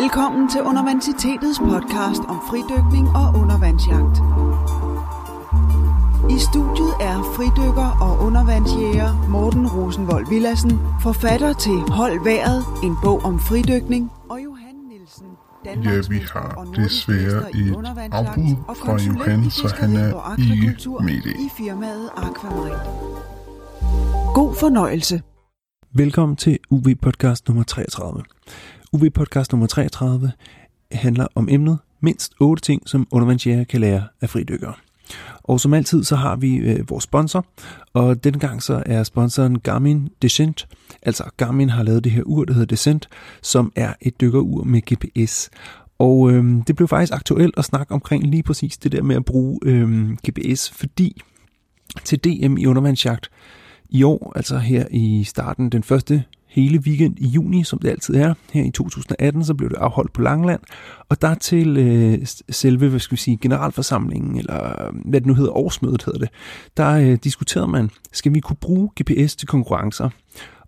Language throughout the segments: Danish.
Velkommen til Undervandsitetets podcast om fridykning og undervandsjagt. I studiet er fridykker og undervandsjæger Morten Rosenvold Villassen, forfatter til Hold Været, en bog om fridykning, og Johan Nielsen, Ja, vi har desværre et afbud fra Johan, så han er ikke med i i firmaet Aquamarin. God fornøjelse. Velkommen til UV Podcast nummer 33. UV Podcast nummer 33 handler om emnet mindst 8 ting, som undervandsjæger kan lære af fridykkere. Og som altid, så har vi øh, vores sponsor, og denne gang så er sponsoren Garmin Descent. Altså Garmin har lavet det her ur, der hedder Descent, som er et dykkerur med GPS. Og øh, det blev faktisk aktuelt at snakke omkring lige præcis det der med at bruge øh, GPS, fordi til DM i undervandsjagt i år, altså her i starten, den første hele weekend i juni, som det altid er. Her i 2018, så blev det afholdt på Langland, og der til øh, selve, hvad skal vi sige, generalforsamlingen, eller øh, hvad det nu hedder, årsmødet hedder det, der øh, diskuterede man, skal vi kunne bruge GPS til konkurrencer?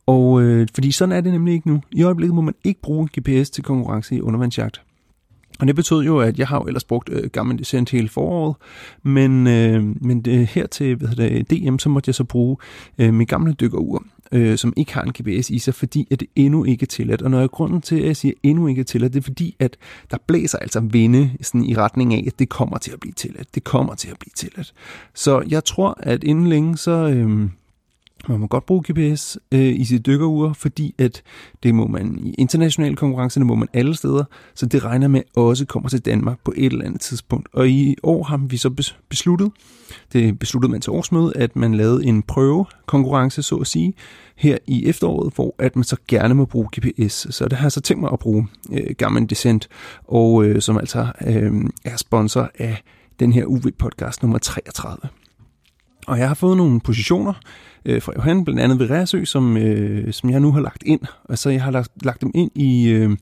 Og øh, fordi sådan er det nemlig ikke nu. I øjeblikket må man ikke bruge GPS til konkurrence i undervandsjagt. Og det betød jo, at jeg har jo ellers brugt øh, gammel decent hele foråret, men, øh, men det, her til hvad det, DM, så måtte jeg så bruge øh, mit gamle dykkerur, øh, som ikke har en GPS i sig, fordi at det endnu ikke er tilladt. Og når jeg grunden til, at jeg siger endnu ikke er tilladt, det er fordi, at der blæser altså vinde sådan i retning af, at det kommer til at blive tilladt. Det kommer til at blive tilladt. Så jeg tror, at inden længe, så... Øh, man må godt bruge GPS øh, i sit dykkerur, fordi at det må man i internationale konkurrencer, det må man alle steder, så det regner med også kommer til Danmark på et eller andet tidspunkt. Og i år har vi så besluttet, det besluttede man til årsmødet, at man lavede en prøvekonkurrence, så at sige, her i efteråret, hvor at man så gerne må bruge GPS. Så det har jeg så tænkt mig at bruge øh, Garmin Descent, og øh, som altså øh, er sponsor af den her UV-podcast nummer 33. Og jeg har fået nogle positioner øh, fra Johan, blandt andet ved Ræsø, som, øh, som jeg nu har lagt ind. Altså jeg har lagt, lagt dem ind i, øh,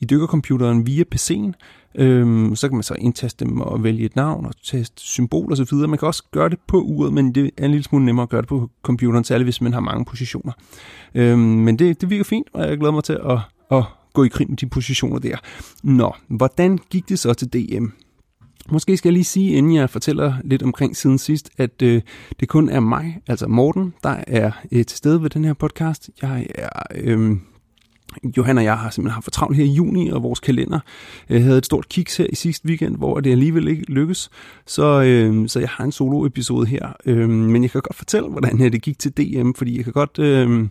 i dykkercomputeren via PC'en. Øhm, så kan man så indtaste dem og vælge et navn og teste symbol og så videre. Man kan også gøre det på uret, men det er en lille smule nemmere at gøre det på computeren, særligt hvis man har mange positioner. Øhm, men det, det virker fint, og jeg glæder mig til at, at gå i krig med de positioner der. Nå, hvordan gik det så til DM? Måske skal jeg lige sige, inden jeg fortæller lidt omkring siden sidst, at øh, det kun er mig, altså Morten, der er øh, til stede ved den her podcast. Jeg er... Øh, Johan og jeg har simpelthen haft for travlt her i juni, og vores kalender øh, havde et stort kiks her i sidste weekend, hvor det alligevel ikke lykkes. Så, øh, så jeg har en solo-episode her, øh, men jeg kan godt fortælle, hvordan øh, det gik til DM, fordi jeg kan godt... Øh,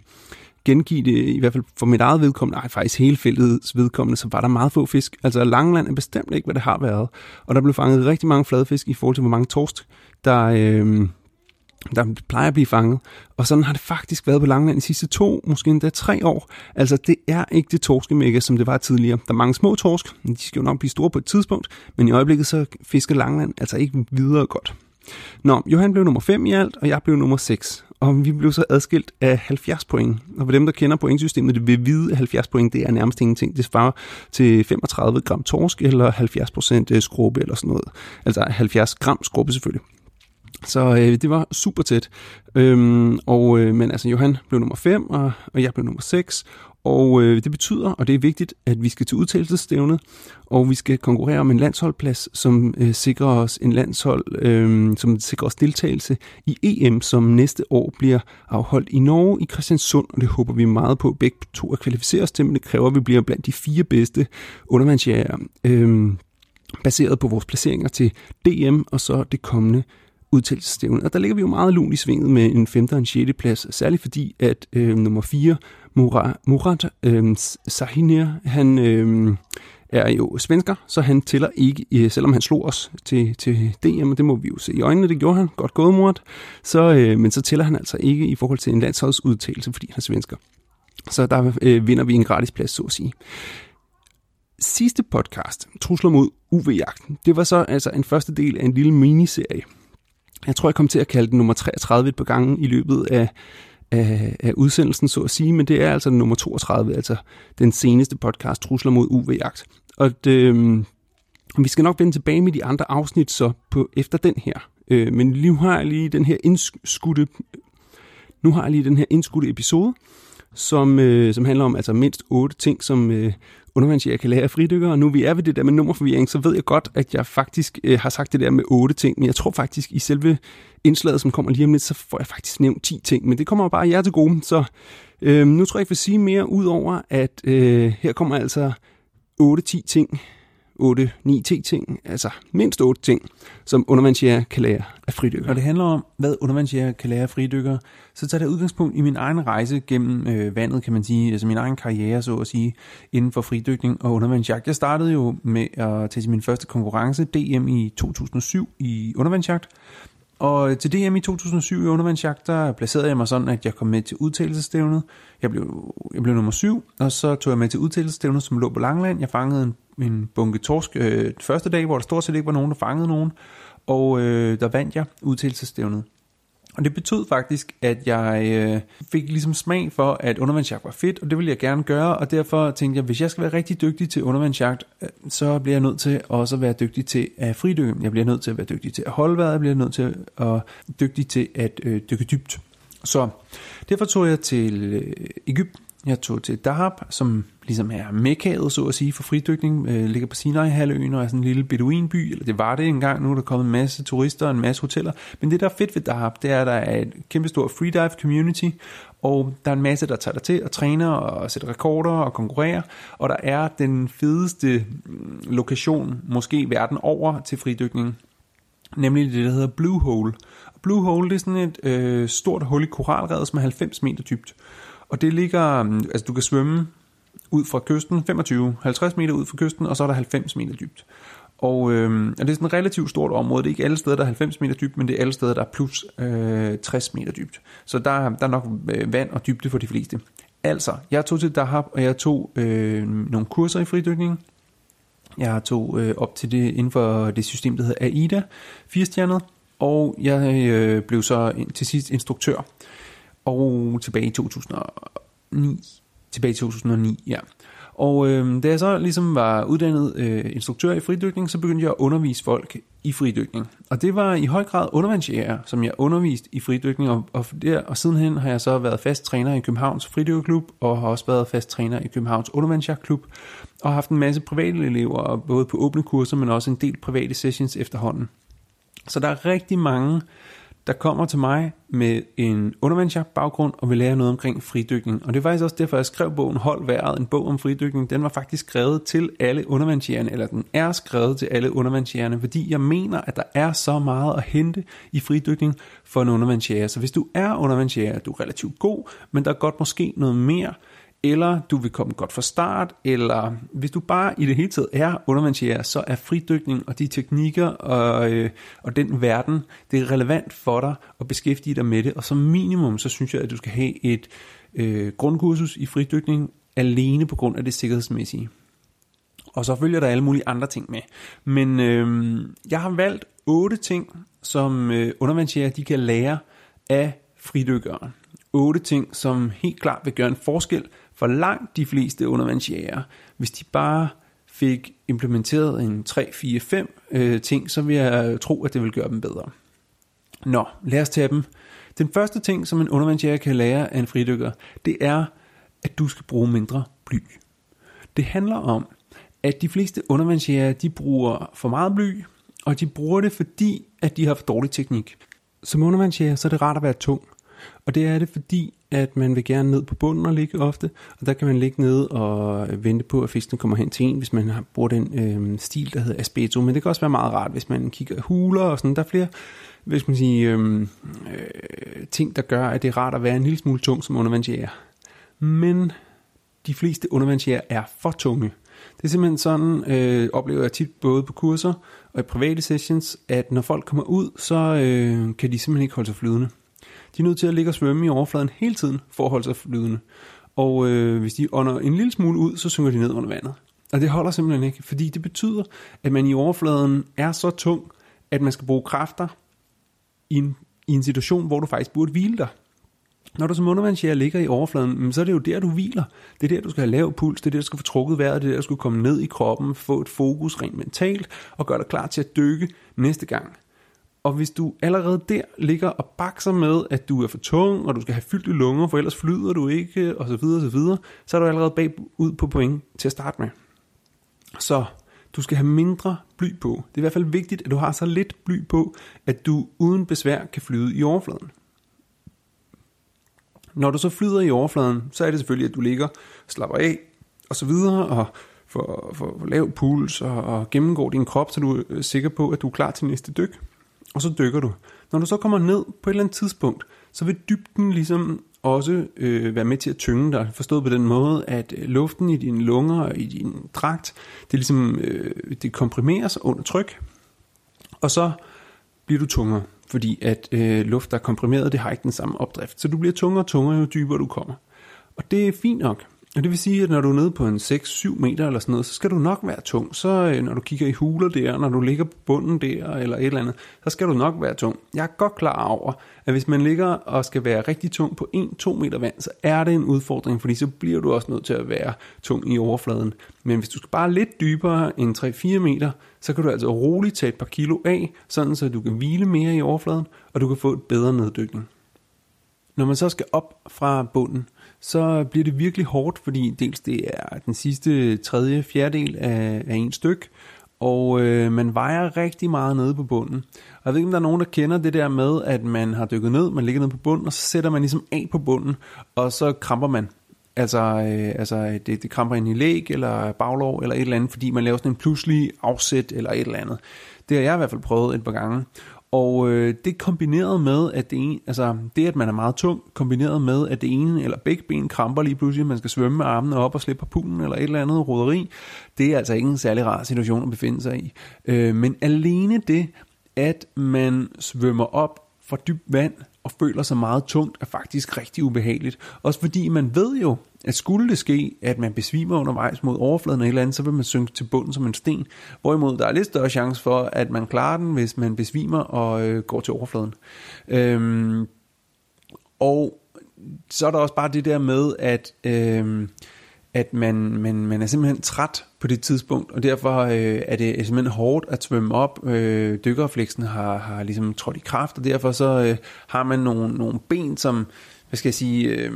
gengive det, i hvert fald for mit eget vedkommende, nej faktisk hele feltets vedkommende, så var der meget få fisk. Altså Langeland er bestemt ikke, hvad det har været. Og der blev fanget rigtig mange fladfisk i forhold til, hvor mange torsk, der, øh, der plejer at blive fanget. Og sådan har det faktisk været på Langeland de sidste to, måske endda tre år. Altså det er ikke det torskemække, som det var tidligere. Der er mange små torsk, de skal jo nok blive store på et tidspunkt, men i øjeblikket så fisker Langeland altså ikke videre godt. Nå, Johan blev nummer 5 i alt, og jeg blev nummer 6. Og vi blev så adskilt af 70 point. Og for dem, der kender pointsystemet, det vil vide, at 70 point, det er nærmest ingenting. Det svarer til 35 gram torsk, eller 70 procent øh, skrube eller sådan noget. Altså 70 gram skrube selvfølgelig. Så øh, det var super tæt. Øhm, og, øh, men altså, Johan blev nummer 5, og, og jeg blev nummer 6. Og øh, det betyder, og det er vigtigt, at vi skal til udtalelsesstævnet, og vi skal konkurrere om en landsholdplads, som øh, sikrer os en landshold, øh, som sikrer os deltagelse i EM, som næste år bliver afholdt i Norge i Christiansund, og det håber vi meget på. Begge to at kvalificere os til, men det kræver, at vi bliver blandt de fire bedste undervandsjæger, øh, baseret på vores placeringer til DM og så det kommende udtalelsesstævne. Og der ligger vi jo meget lunt i svinget med en 5. og en 6. plads, særligt fordi, at øh, nummer 4, Murat, Murat øh, Sahinir, han øh, er jo svensker, så han tæller ikke, øh, selvom han slog os til, til DM, og det må vi jo se i øjnene, det gjorde han, godt gået Murat, så, øh, men så tæller han altså ikke i forhold til en landsholdsudtalelse, fordi han er svensker. Så der øh, vinder vi en gratis plads, så at sige sidste podcast, Trusler mod UV-jagten, det var så altså en første del af en lille miniserie. Jeg tror, jeg kom til at kalde den nummer 33 et par gange i løbet af, af, af udsendelsen, så at sige, men det er altså nummer 32, altså den seneste podcast, Trusler mod UV-jagt. Og det, øh, vi skal nok vende tilbage med de andre afsnit så på efter den her. Øh, men nu har jeg lige den her indskudte, nu har jeg lige den her indskudte episode, som, øh, som handler om altså mindst otte ting, som øh, undervandsjæger kan lære af fridykkere. Og nu vi er ved det der med nummerforvirring, så ved jeg godt, at jeg faktisk øh, har sagt det der med otte ting, men jeg tror faktisk i selve indslaget, som kommer lige om lidt, så får jeg faktisk nævnt 10 ting, men det kommer bare jer til gode, så øh, nu tror jeg ikke, jeg vil sige mere ud over, at øh, her kommer altså 8-10 ting, 8-9-10 ting, altså mindst 8 ting, som undervandsjæger kan lære af fridykker. Når det handler om, hvad undervandsjæger kan lære af fridykker, så tager det udgangspunkt i min egen rejse gennem øh, vandet, kan man sige, altså min egen karriere, så at sige, inden for fridykning og undervandsjagt. Jeg startede jo med at tage til min første konkurrence, DM i 2007 i undervandsjagt, og øh, til DM i 2007 i undervandsjagt, der placerede jeg mig sådan, at jeg kom med til udtalelsestævnet. Jeg blev, jeg blev nummer syv, og så tog jeg med til udtalelsestævnet, som lå på Langland. Jeg fangede en, en bunke torsk øh, første dag, hvor der stort set ikke var nogen, der fangede nogen. Og øh, der vandt jeg udtalelsestævnet. Og det betød faktisk, at jeg øh, fik ligesom smag for, at undervandsjagt var fedt, og det ville jeg gerne gøre, og derfor tænkte jeg, hvis jeg skal være rigtig dygtig til undervandsjagt, øh, så bliver jeg nødt til også at være dygtig til at fridykke. Jeg bliver nødt til at være dygtig til at holde vejret, jeg bliver nødt til at være dygtig til at øh, dykke dybt. Så derfor tog jeg til øh, Ægypten, jeg tog til Dahab, som ligesom er mekkaet, så at sige, for fridykning, øh, ligger på Sinai-halvøen og er sådan en lille beduinby, eller det var det engang, nu er der kommet en masse turister og en masse hoteller. Men det, der er fedt ved Dahab, det er, at der er et kæmpestort freedive community, og der er en masse, der tager dig til og træner og sætter rekorder og konkurrerer, og der er den fedeste mm, lokation, måske verden over til fridykning, nemlig det, der hedder Blue Hole. Blue Hole, det er sådan et øh, stort hul i koralrevet, som er 90 meter dybt. Og det ligger, mm, altså du kan svømme ud fra kysten, 25-50 meter ud fra kysten, og så er der 90 meter dybt. Og, øh, og det er sådan et relativt stort område. Det er ikke alle steder, der er 90 meter dybt, men det er alle steder, der er plus øh, 60 meter dybt. Så der, der er nok øh, vand og dybde for de fleste. Altså, jeg tog til Dahab, og jeg tog øh, nogle kurser i fridykning. Jeg tog øh, op til det inden for det system, der hedder AIDA, 4 stjernet, og jeg øh, blev så til sidst instruktør og tilbage i 2009. Tilbage i 2009, ja. Og øh, da jeg så ligesom var uddannet øh, instruktør i fridykning, så begyndte jeg at undervise folk i fridykning. Og det var i høj grad undervandsjæger, som jeg underviste i fridykning, og, og, der, og sidenhen har jeg så været fast træner i Københavns Fridykkerklub, og har også været fast træner i Københavns Undervandsjagtklub, og har haft en masse private elever, både på åbne kurser, men også en del private sessions efterhånden. Så der er rigtig mange der kommer til mig med en undervandsjagt baggrund og vil lære noget omkring fridykning. Og det var faktisk også derfor, jeg skrev bogen Hold Været, en bog om fridykning. Den var faktisk skrevet til alle undervandsjægerne, eller den er skrevet til alle undervandsjægerne, fordi jeg mener, at der er så meget at hente i fridykning for en undervandsjæger. Så hvis du er undervandsjæger, du er relativt god, men der er godt måske noget mere, eller du vil komme godt fra start, eller hvis du bare i det hele taget er undervandsjæger, så er fridykning og de teknikker og, øh, og den verden, det er relevant for dig at beskæftige dig med det, og som minimum, så synes jeg, at du skal have et øh, grundkursus i fridykning alene på grund af det sikkerhedsmæssige. Og så følger der alle mulige andre ting med. Men øh, jeg har valgt otte ting, som øh, undervandsjæger de kan lære af fridykkere. Otte ting, som helt klart vil gøre en forskel for langt de fleste undervandsjæger, hvis de bare fik implementeret en 3, 4, 5 øh, ting, så vil jeg tro, at det vil gøre dem bedre. Nå, lad os tage dem. Den første ting, som en undervandsjæger kan lære af en fridykker, det er, at du skal bruge mindre bly. Det handler om, at de fleste undervandsjæger, de bruger for meget bly, og de bruger det, fordi at de har for dårlig teknik. Som undervandsjæger, så er det rart at være tung. Og det er det, fordi at man vil gerne ned på bunden og ligge ofte, og der kan man ligge ned og vente på, at fisken kommer hen til en, hvis man har brugt den øh, stil, der hedder aspeto. Men det kan også være meget rart, hvis man kigger huler og sådan. Der er flere hvis man sige, øh, øh, ting, der gør, at det er rart at være en lille smule tung som undervandsjæger. Men de fleste undervandsjæger er for tunge. Det er simpelthen sådan, øh, oplever jeg tit både på kurser og i private sessions, at når folk kommer ud, så øh, kan de simpelthen ikke holde sig flydende. De er nødt til at ligge og svømme i overfladen hele tiden for at holde sig flydende. Og øh, hvis de ånder en lille smule ud, så synker de ned under vandet. Og det holder simpelthen ikke, fordi det betyder, at man i overfladen er så tung, at man skal bruge kræfter i en, i en situation, hvor du faktisk burde hvile dig. Når du som undervandsjæger ligger i overfladen, så er det jo der, du hviler. Det er der, du skal have lav puls, det er der, du skal få trukket vejret, det er der, du skal komme ned i kroppen, få et fokus rent mentalt, og gøre dig klar til at dykke næste gang. Og hvis du allerede der ligger og bakser med, at du er for tung, og du skal have fyldte lunger, for ellers flyder du ikke, og så videre, og så videre, så er du allerede bagud på point til at starte med. Så du skal have mindre bly på. Det er i hvert fald vigtigt, at du har så lidt bly på, at du uden besvær kan flyde i overfladen. Når du så flyder i overfladen, så er det selvfølgelig, at du ligger, slapper af, og så videre, og får, får, får lav puls, og, og gennemgår din krop, så du er sikker på, at du er klar til næste dyk. Og så dykker du. Når du så kommer ned på et eller andet tidspunkt, så vil dybden ligesom også øh, være med til at tynge dig, forstået på den måde, at øh, luften i dine lunger og i din dragt, det ligesom øh, det komprimeres under tryk, og så bliver du tungere, fordi at øh, luft, der er komprimeret, det har ikke den samme opdrift. Så du bliver tungere og tungere, jo dybere du kommer. Og det er fint nok. Og det vil sige, at når du er nede på en 6-7 meter eller sådan noget, så skal du nok være tung. Så øh, når du kigger i huler der, når du ligger på bunden der eller et eller andet, så skal du nok være tung. Jeg er godt klar over, at hvis man ligger og skal være rigtig tung på 1-2 meter vand, så er det en udfordring, fordi så bliver du også nødt til at være tung i overfladen. Men hvis du skal bare lidt dybere end 3-4 meter, så kan du altså roligt tage et par kilo af, sådan så du kan hvile mere i overfladen, og du kan få et bedre neddykning. Når man så skal op fra bunden, så bliver det virkelig hårdt, fordi dels det er den sidste tredje fjerdedel af, af en styk, og øh, man vejer rigtig meget nede på bunden. Og jeg ved ikke, om der er nogen, der kender det der med, at man har dykket ned, man ligger nede på bunden, og så sætter man ligesom af på bunden, og så kramper man. Altså, øh, altså det, det kramper ind i læg, eller baglov, eller et eller andet, fordi man laver sådan en pludselig afsæt, eller et eller andet. Det har jeg i hvert fald prøvet et par gange. Og øh, det kombineret med, at det, ene, altså, det, at man er meget tung, kombineret med, at det ene eller begge ben kramper lige pludselig, man skal svømme med armene op og slippe på pulen eller et eller andet roderi, det er altså ikke en særlig rar situation at befinde sig i. Øh, men alene det, at man svømmer op fra dybt vand og føler sig meget tungt, er faktisk rigtig ubehageligt. Også fordi man ved jo, at skulle det ske, at man besvimer undervejs mod overfladen eller et eller andet, så vil man synke til bunden som en sten. Hvorimod der er lidt større chance for, at man klarer den, hvis man besvimer og øh, går til overfladen. Øhm, og så er der også bare det der med, at, øh, at man, man, man er simpelthen træt på det tidspunkt, og derfor øh, er det simpelthen hårdt at svømme op. Øh, dykkerfleksen har, har ligesom trådt i kraft, og derfor så øh, har man nogle, nogle ben, som hvad skal jeg sige, øh,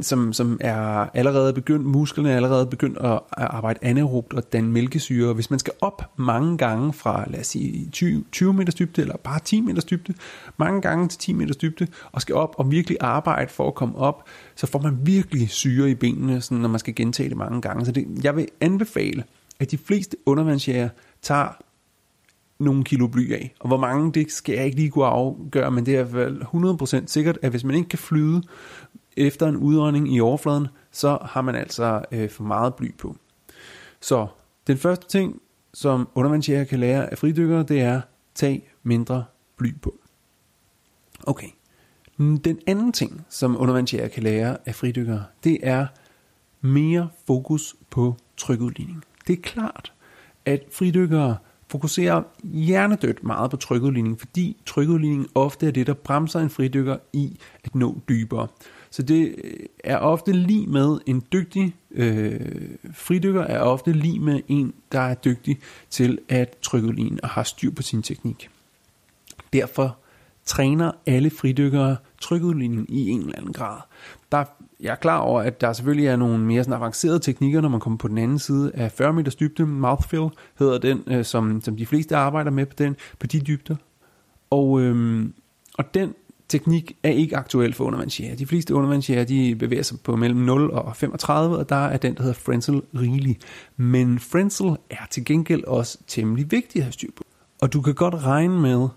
som, som er allerede begyndt, musklerne er allerede begyndt at arbejde anaerobt og danne mælkesyre. Hvis man skal op mange gange fra, lad os sige, 20, 20 meters dybde, eller bare 10 meters dybde, mange gange til 10 meters dybde, og skal op og virkelig arbejde for at komme op, så får man virkelig syre i benene, sådan, når man skal gentage det mange gange. Så det, jeg vil anbefale, at de fleste undervandsjæger tager nogle kilo bly af. Og hvor mange, det skal jeg ikke lige kunne afgøre, men det er i hvert fald 100% sikkert, at hvis man ikke kan flyde efter en udånding i overfladen, så har man altså øh, for meget bly på. Så den første ting, som undervandsjæger kan lære af fridykkere, det er, tag mindre bly på. Okay. Den anden ting, som undervandsjæger kan lære af fridykkere, det er mere fokus på trykudligning. Det er klart, at fridykkere fokuserer hjernedødt meget på trykudligning, fordi trykudligning ofte er det, der bremser en fridykker i at nå dybere. Så det øh, er ofte lige med en dygtig øh, fridykker, er ofte lige med en, der er dygtig til at trykudligne og har styr på sin teknik. Derfor træner alle fridykkere trykudligning i en eller anden grad. Der jeg er klar over, at der selvfølgelig er nogle mere sådan avancerede teknikker, når man kommer på den anden side af 40 meters dybde. Mouthfill hedder den, øh, som, som de fleste arbejder med på, den, på de dybder. Og, øhm, og den teknik er ikke aktuel for undervandsjæger. De fleste undervandsjæger, de bevæger sig på mellem 0 og 35, og der er den, der hedder Frenzel rigelig. Men Frenzel er til gengæld også temmelig vigtig at have styr på. Og du kan godt regne med,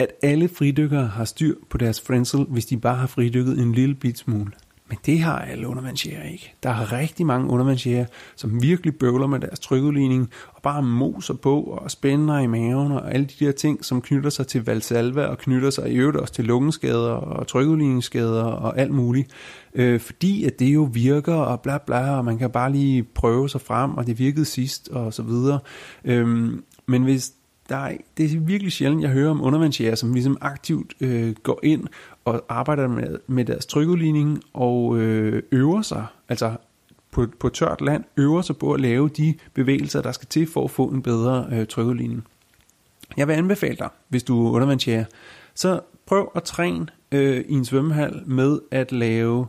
at alle fridykkere har styr på deres Frenzel, hvis de bare har fridykket en lille bit smule. Men det har alle undervandsjæger ikke. Der er rigtig mange undervandsjæger, som virkelig bøvler med deres trykudligning, og bare moser på og spænder i maven og alle de der ting, som knytter sig til valsalva og knytter sig i øvrigt også til lungeskader og trykudligningsskader og alt muligt. Øh, fordi at det jo virker og bla bla, og man kan bare lige prøve sig frem, og det virkede sidst og så videre. Øh, men hvis der er, det er virkelig sjældent, jeg hører om undervandsjæger, som ligesom aktivt øh, går ind og arbejder med, med deres trykudligning og øh, øver sig, altså på, på tørt land, øver sig på at lave de bevægelser, der skal til for at få en bedre øh, trykudligning. Jeg vil anbefale dig, hvis du er undervandsjæger, så prøv at træne øh, i en svømmehal med at lave,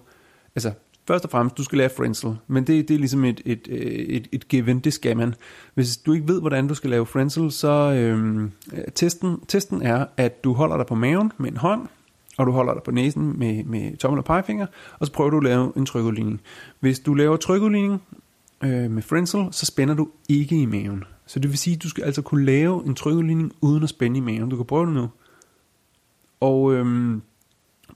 altså først og fremmest, du skal lære frenzel, men det, det er ligesom et, et, et, et given, det skal man. Hvis du ikke ved, hvordan du skal lave frenzel, så øhm, testen, testen er, at du holder dig på maven med en hånd, og du holder dig på næsen med, med tommel og pegefinger, og så prøver du at lave en trykudligning. Hvis du laver trykudligning øh, med frenzel, så spænder du ikke i maven. Så det vil sige, at du skal altså kunne lave en trykudligning uden at spænde i maven. Du kan prøve det nu. Og øhm,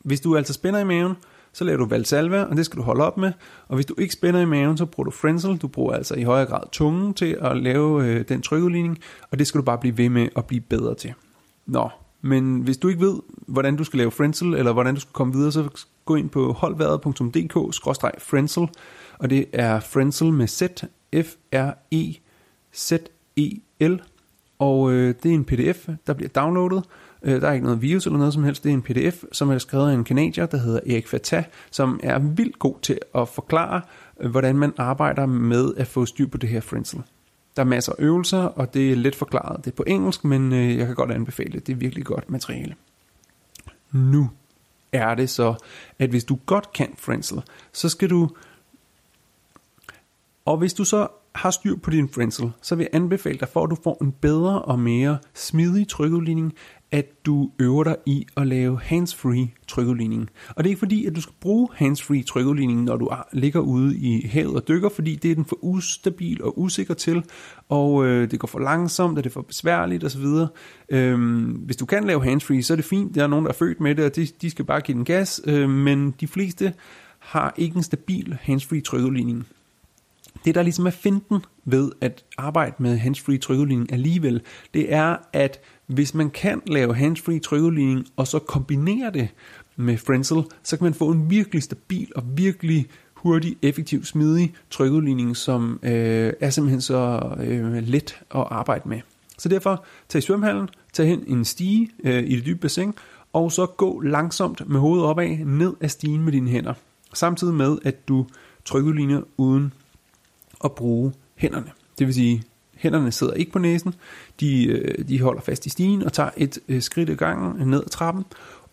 hvis du altså spænder i maven, så laver du valsalva, og det skal du holde op med. Og hvis du ikke spænder i maven, så bruger du frenzel. Du bruger altså i højere grad tungen til at lave øh, den trykudligning, og det skal du bare blive ved med at blive bedre til. Nå, men hvis du ikke ved, hvordan du skal lave frenzel, eller hvordan du skal komme videre, så gå ind på holdværet.dk-frenzel, og det er frenzel med Z, F-R-E-Z-E-L, og øh, det er en pdf, der bliver downloadet, Øh, der er ikke noget virus eller noget som helst. Det er en pdf, som er skrevet af en kanadier, der hedder Erik Fata, som er vildt god til at forklare, øh, hvordan man arbejder med at få styr på det her frenzel. Der er masser af øvelser, og det er let forklaret. Det er på engelsk, men øh, jeg kan godt anbefale det. Det er virkelig godt materiale. Nu er det så, at hvis du godt kan frenzel, så skal du... Og hvis du så har styr på din frenzel, så vil jeg anbefale dig, for at du får en bedre og mere smidig trykudligning, at du øver dig i at lave hands-free trykudligning. Og det er ikke fordi, at du skal bruge hands-free trykudligning, når du ligger ude i havet og dykker, fordi det er den for ustabil og usikker til, og øh, det går for langsomt, og det er for besværligt osv. Øhm, hvis du kan lave hands-free, så er det fint. Der er nogen, der er født med det, og de, de skal bare give den gas, øh, men de fleste har ikke en stabil hands-free trykudligning. Det, der ligesom er finten ved at arbejde med handsfree trykudligning alligevel, det er, at hvis man kan lave handsfree trykudligning, og så kombinere det med Frenzel, så kan man få en virkelig stabil og virkelig hurtig, effektiv, smidig trykudligning, som øh, er simpelthen så øh, let at arbejde med. Så derfor tag i svømmehallen, tag hen en stige øh, i det dybe bassin, og så gå langsomt med hovedet opad ned ad stigen med dine hænder. Samtidig med, at du trykudligner uden at bruge hænderne. Det vil sige, hænderne sidder ikke på næsen, de, øh, de holder fast i stigen og tager et øh, skridt ad gangen ned ad trappen,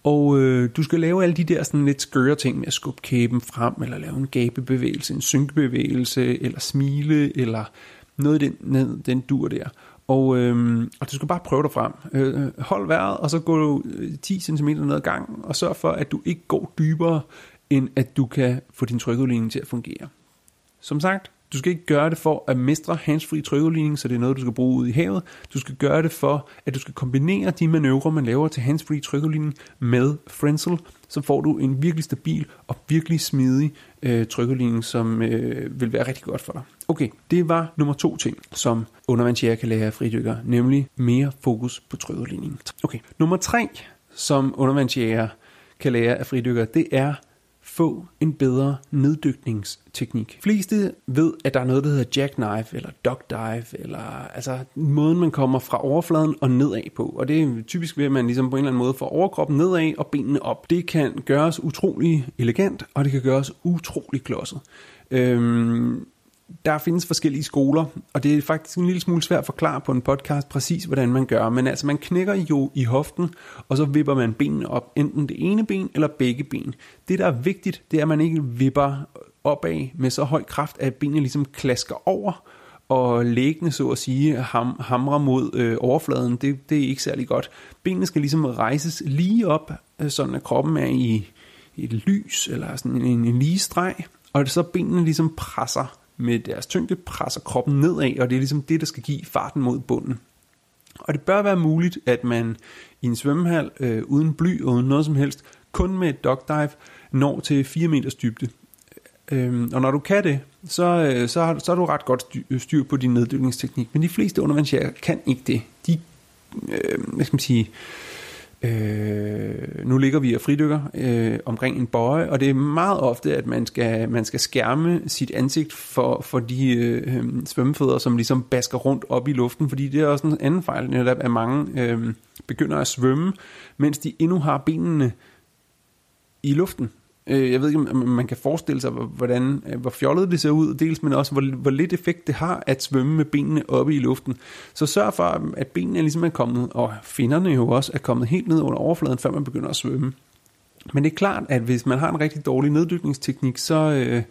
og øh, du skal lave alle de der sådan lidt skøre ting med at skubbe kæben frem, eller lave en gabebevægelse, en synkebevægelse, eller smile, eller noget den, ned, den dur der. Og, øh, og du skal bare prøve dig frem. Øh, hold vejret, og så gå du 10 cm ned ad gangen, og sørg for, at du ikke går dybere, end at du kan få din trykudligning til at fungere. Som sagt, du skal ikke gøre det for at mestre handsfree trykudligning, så det er noget, du skal bruge ud i havet. Du skal gøre det for, at du skal kombinere de manøvrer, man laver til handsfree trykudligning med Frenzel, så får du en virkelig stabil og virkelig smidig øh, trykudligning, som øh, vil være rigtig godt for dig. Okay, det var nummer to ting, som undervandsjæger kan lære af fridykker, nemlig mere fokus på trykudligning. Okay, nummer tre, som undervandsjæger kan lære af fridykker, det er få en bedre neddykningsteknik. Fleste ved, at der er noget, der hedder jackknife eller dog dive, eller altså måden, man kommer fra overfladen og nedad på. Og det er typisk ved, at man ligesom på en eller anden måde får overkroppen nedad og benene op. Det kan gøres utrolig elegant, og det kan gøres utrolig klodset. Øhm, der findes forskellige skoler, og det er faktisk en lille smule svært at forklare på en podcast præcis, hvordan man gør. Men altså, man knækker jo i hoften, og så vipper man benene op, enten det ene ben eller begge ben. Det, der er vigtigt, det er, at man ikke vipper opad med så høj kraft, at benene ligesom klasker over, og læggende, så at sige, ham, hamrer mod øh, overfladen. Det, det er ikke særlig godt. Benene skal ligesom rejses lige op, øh, sådan at kroppen er i, i et lys, eller sådan en, en lige streg, og så benene ligesom presser med deres tyngde presser kroppen nedad, og det er ligesom det, der skal give farten mod bunden. Og det bør være muligt, at man i en svømmehal øh, uden bly og uden noget som helst, kun med et dog dive, når til 4 meters dybde. Øhm, og når du kan det, så, øh, så, har, så har du ret godt øh, styr på din neddykningsteknik. Men de fleste undervandsjæger kan ikke det. De, øh, hvad skal man sige, øh, Øh, nu ligger vi og fridykker øh, omkring en bøje, og det er meget ofte, at man skal, man skal skærme sit ansigt for, for de øh, øh, svømmefødder, som ligesom basker rundt op i luften, fordi det er også en anden fejl, netop at mange øh, begynder at svømme, mens de endnu har benene i luften. Øh, jeg ved ikke, om man kan forestille sig, hvordan, øh, hvor fjollet det ser ud, dels, men også, hvor, hvor lidt effekt det har at svømme med benene oppe i luften. Så sørg for, at benene ligesom er kommet, og finderne jo også er kommet helt ned under overfladen, før man begynder at svømme. Men det er klart, at hvis man har en rigtig dårlig neddykningsteknik, så, øh,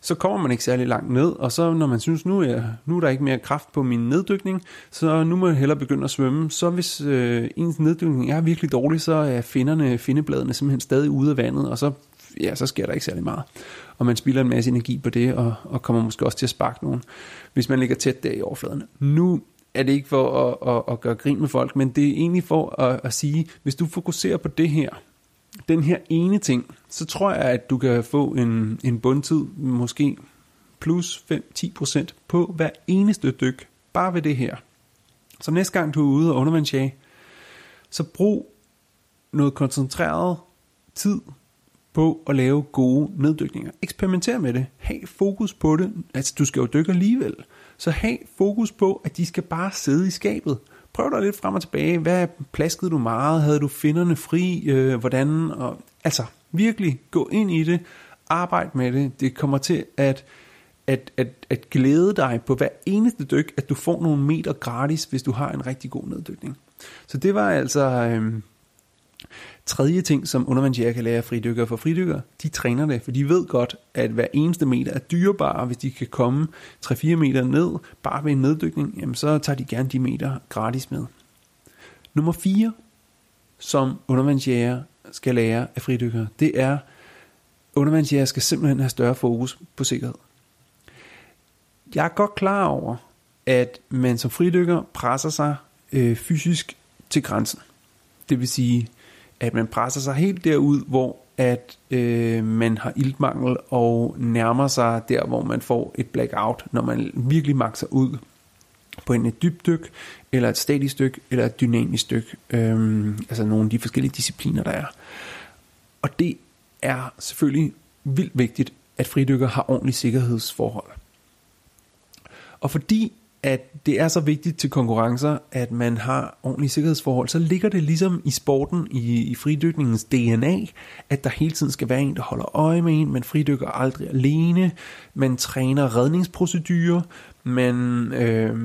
så kommer man ikke særlig langt ned, og så når man synes, nu er, nu er der ikke mere kraft på min neddykning, så nu må jeg hellere begynde at svømme. Så hvis øh, ens neddykning er virkelig dårlig, så er finderne, findebladene simpelthen stadig ude af vandet, og så, ja, så sker der ikke særlig meget. Og man spilder en masse energi på det, og, og kommer måske også til at sparke nogen, hvis man ligger tæt der i overfladen. Nu er det ikke for at, at, at gøre grin med folk, men det er egentlig for at, at sige, hvis du fokuserer på det her, den her ene ting, så tror jeg, at du kan få en, en bundtid, måske plus 5-10% på hver eneste dyk, bare ved det her. Så næste gang du er ude og undervandsjage, så brug noget koncentreret tid på at lave gode neddykninger. Eksperimenter med det. Ha' fokus på det. Altså, du skal jo dykke alligevel. Så have fokus på, at de skal bare sidde i skabet prøv dig lidt frem og tilbage. Hvad plaskede du meget? Havde du finderne fri? Øh, hvordan? Og, altså, virkelig gå ind i det. Arbejd med det. Det kommer til at, at, at, at glæde dig på hver eneste dyk, at du får nogle meter gratis, hvis du har en rigtig god neddykning. Så det var altså... Øh, Tredje ting, som undervandsjæger kan lære af fridykkere for fridykkere, de træner det, for de ved godt, at hver eneste meter er dyrebar, hvis de kan komme 3-4 meter ned, bare ved en neddykning, jamen så tager de gerne de meter gratis med. Nummer 4, som undervandsjæger skal lære af fridykkere, det er, undervandsjæger skal simpelthen have større fokus på sikkerhed. Jeg er godt klar over, at man som fridykker presser sig øh, fysisk til grænsen. Det vil sige, at man presser sig helt derud, hvor at øh, man har iltmangel og nærmer sig der, hvor man får et blackout, når man virkelig makser ud på en et dybt dyk, eller et statisk dyk, eller et dynamisk dyk. Øhm, altså nogle af de forskellige discipliner, der er. Og det er selvfølgelig vildt vigtigt, at fridykker har ordentlige sikkerhedsforhold. Og fordi at det er så vigtigt til konkurrencer, at man har ordentlige sikkerhedsforhold, så ligger det ligesom i sporten, i, i fridykningens DNA, at der hele tiden skal være en, der holder øje med en, man fridykker aldrig alene, man træner redningsprocedurer, man, øh,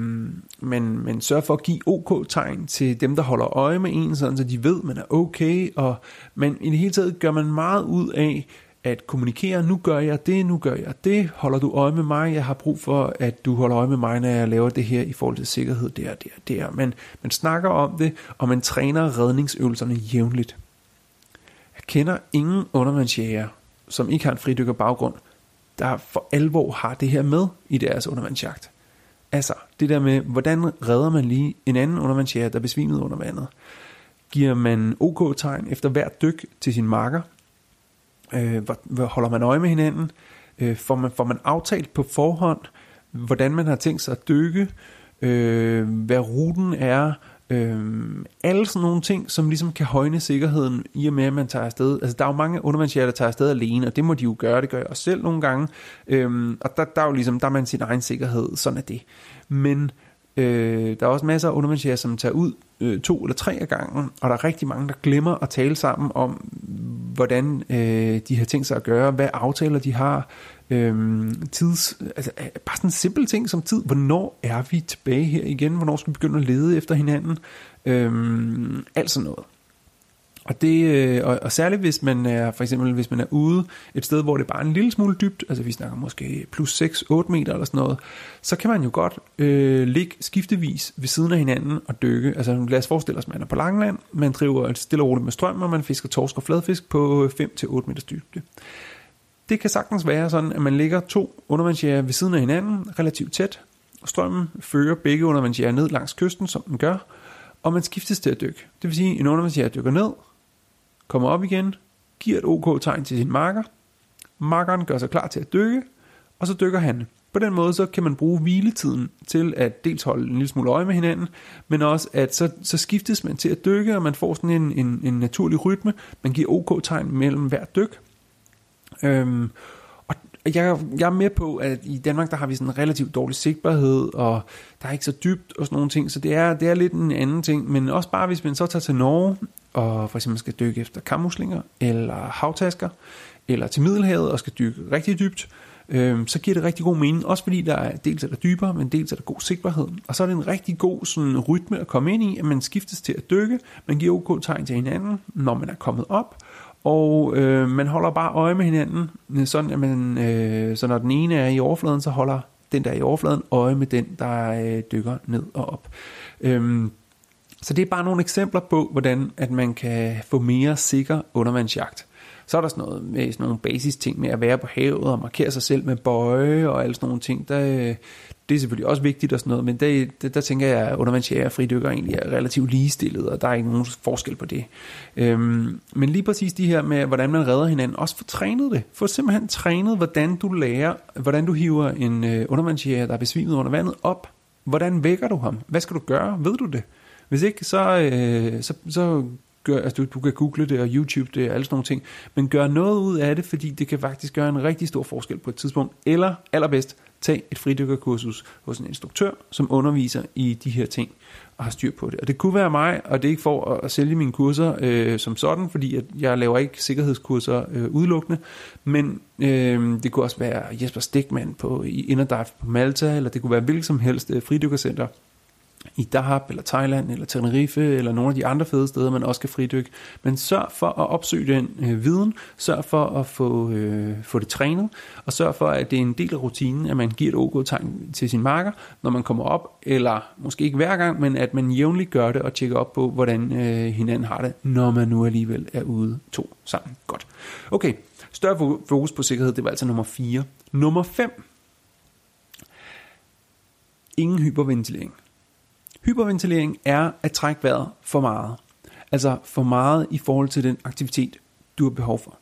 man, man sørger for at give OK-tegn til dem, der holder øje med en, sådan så de ved, man er okay, og man, i det hele taget gør man meget ud af, at kommunikere, nu gør jeg det, nu gør jeg det, holder du øje med mig, jeg har brug for, at du holder øje med mig, når jeg laver det her i forhold til sikkerhed, der, der, der. Men man snakker om det, og man træner redningsøvelserne jævnligt. Jeg kender ingen undervandsjæger, som ikke har en fridykker baggrund, der for alvor har det her med i deres undervandsjagt. Altså, det der med, hvordan redder man lige en anden undervandsjæger, der besvimede under vandet? Giver man OK-tegn efter hvert dyk til sin marker, Øh, hvor, holder man øje med hinanden? Øh, får, man, får man aftalt på forhånd, hvordan man har tænkt sig at dykke? Øh, hvad ruten er? Øh, alle sådan nogle ting, som ligesom kan højne sikkerheden i og med, at man tager afsted. Altså, der er jo mange undervandsjæger, der tager afsted alene, og det må de jo gøre, det gør jeg også selv nogle gange. Øh, og der, der er jo ligesom, der er man sin egen sikkerhed, sådan er det. Men øh, der er også masser af undervandsjæger, som tager ud øh, to eller tre af gangen, og der er rigtig mange, der glemmer at tale sammen om, hvordan øh, de har tænkt sig at gøre, hvad aftaler de har, øh, tids, altså øh, bare sådan en simpel ting som tid, hvornår er vi tilbage her igen, hvornår skal vi begynde at lede efter hinanden, øh, alt sådan noget. Og, det, øh, og, og særligt hvis man er for eksempel hvis man er ude et sted hvor det er bare en lille smule dybt, altså vi snakker måske plus 6-8 meter eller sådan noget, så kan man jo godt øh, ligge skiftevis ved siden af hinanden og dykke. Altså lad os forestille os, at man er på langland, man driver stille og roligt med strøm, og man fisker torsk og fladfisk på øh, 5-8 meters dybde. Det kan sagtens være sådan, at man ligger to undervandsjæger ved siden af hinanden, relativt tæt. Strømmen fører begge undervandsjæger ned langs kysten, som den gør, og man skiftes til at dykke. Det vil sige, at en undervandsjæger dykker ned, kommer op igen, giver et OK-tegn til sin marker, markeren gør sig klar til at dykke, og så dykker han. På den måde så kan man bruge hviletiden til at dels holde en lille smule øje med hinanden, men også at så, så skiftes man til at dykke, og man får sådan en, en, en naturlig rytme. Man giver OK-tegn mellem hver dyk. Øhm, jeg, jeg er med på, at i Danmark, der har vi sådan en relativt dårlig sigtbarhed, og der er ikke så dybt og sådan nogle ting, så det er, det er lidt en anden ting, men også bare hvis man så tager til Norge, og for eksempel skal dykke efter kammuslinger, eller havtasker, eller til Middelhavet og skal dykke rigtig dybt, øh, så giver det rigtig god mening, også fordi der er, dels er der dybere, men dels er der god sigtbarhed. Og så er det en rigtig god sådan, rytme at komme ind i, at man skiftes til at dykke, man giver OK tegn til hinanden, når man er kommet op, og øh, man holder bare øje med hinanden, sådan at man, øh, så når den ene er i overfladen, så holder den der i overfladen øje med den, der øh, dykker ned og op. Øhm, så det er bare nogle eksempler på, hvordan at man kan få mere sikker undervandsjagt. Så er der sådan noget med sådan nogle basis ting med at være på havet og markere sig selv med bøje og alle sådan nogle ting. Der, øh, det er selvfølgelig også vigtigt og sådan noget, men der, der, der tænker jeg, at undervandsjæger og fridykker egentlig er relativt ligestillet, og der er ikke nogen forskel på det. Øhm, men lige præcis de her med, hvordan man redder hinanden, også få trænet det. Få simpelthen trænet, hvordan du lærer, hvordan du hiver en øh, undervandsjæger, der er besvimet under vandet, op. Hvordan vækker du ham? Hvad skal du gøre? Ved du det? Hvis ikke, så, øh, så, så gør, altså du, du kan google det og YouTube det og alle sådan nogle ting, men gør noget ud af det, fordi det kan faktisk gøre en rigtig stor forskel på et tidspunkt, eller allerbedst, tag et fridykkerkursus hos en instruktør, som underviser i de her ting og har styr på det. Og det kunne være mig, og det er ikke for at, at sælge mine kurser øh, som sådan, fordi at jeg laver ikke sikkerhedskurser øh, udelukkende, men øh, det kunne også være Jesper Stikman på, i Innerdive på Malta, eller det kunne være hvilket som helst øh, fridykkercenter, i Dahab eller Thailand eller Tenerife eller nogle af de andre fede steder, man også kan fridykke. Men sørg for at opsøge den øh, viden, sørg for at få, øh, få det trænet, og sørg for, at det er en del af rutinen, at man giver et OK-tegn til sin marker, når man kommer op, eller måske ikke hver gang, men at man jævnligt gør det og tjekker op på, hvordan øh, hinanden har det, når man nu alligevel er ude to sammen. Godt. Okay, større fokus på sikkerhed, det var altså nummer 4. Nummer 5. Ingen hyperventilering. Hyperventilering er at trække vejret for meget. Altså for meget i forhold til den aktivitet, du har behov for.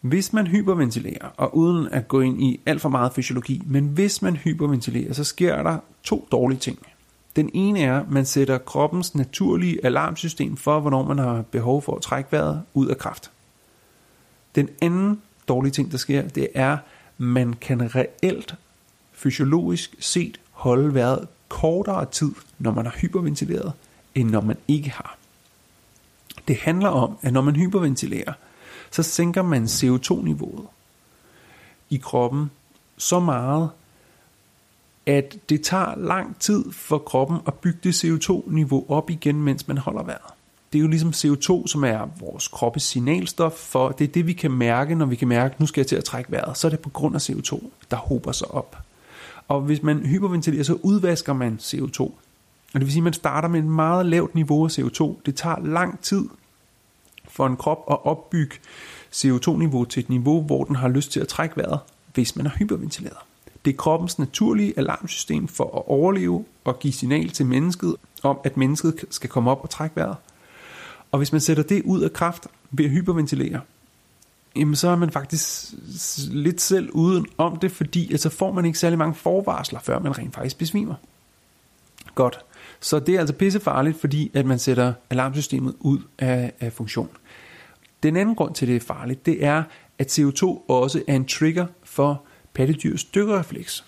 Hvis man hyperventilerer, og uden at gå ind i alt for meget fysiologi, men hvis man hyperventilerer, så sker der to dårlige ting. Den ene er, at man sætter kroppens naturlige alarmsystem for, hvornår man har behov for at trække vejret ud af kraft. Den anden dårlige ting, der sker, det er, at man kan reelt fysiologisk set holde vejret kortere tid, når man har hyperventileret, end når man ikke har. Det handler om, at når man hyperventilerer, så sænker man CO2-niveauet i kroppen så meget, at det tager lang tid for kroppen at bygge det CO2-niveau op igen, mens man holder vejret. Det er jo ligesom CO2, som er vores kroppes signalstof for, det er det, vi kan mærke, når vi kan mærke, nu skal jeg til at trække vejret. Så er det på grund af CO2, der hober sig op. Og hvis man hyperventilerer, så udvasker man CO2. Og det vil sige, at man starter med et meget lavt niveau af CO2. Det tager lang tid for en krop at opbygge CO2-niveau til et niveau, hvor den har lyst til at trække vejret, hvis man har hyperventileret. Det er kroppens naturlige alarmsystem for at overleve og give signal til mennesket om, at mennesket skal komme op og trække vejret. Og hvis man sætter det ud af kraft ved at hyperventilere, jamen så er man faktisk lidt selv uden om det, fordi altså får man ikke særlig mange forvarsler, før man rent faktisk besvimer. Godt. Så det er altså pissefarligt, fordi at man sætter alarmsystemet ud af, af funktion. Den anden grund til, at det er farligt, det er, at CO2 også er en trigger for pattedyrs dykkerrefleks.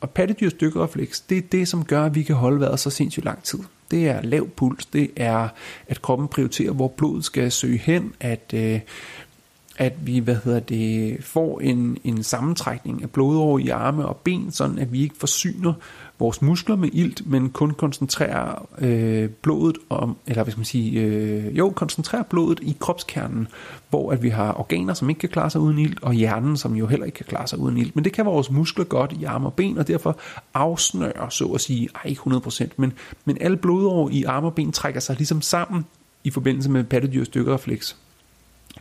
Og pattedyrs dykkerrefleks, det er det, som gør, at vi kan holde vejret så sindssygt lang tid. Det er lav puls, det er, at kroppen prioriterer, hvor blodet skal søge hen, at øh, at vi hvad hedder det, får en, en sammentrækning af blodår i arme og ben, sådan at vi ikke forsyner vores muskler med ilt, men kun koncentrerer øh, blodet om, eller hvad skal man sige, øh, jo, koncentrerer blodet i kropskernen, hvor at vi har organer, som ikke kan klare sig uden ilt, og hjernen, som jo heller ikke kan klare sig uden ilt. Men det kan vores muskler godt i arme og ben, og derfor afsnører, så at sige, ej ikke 100%, men, men alle blodår i arme og ben trækker sig ligesom sammen i forbindelse med pattedyrs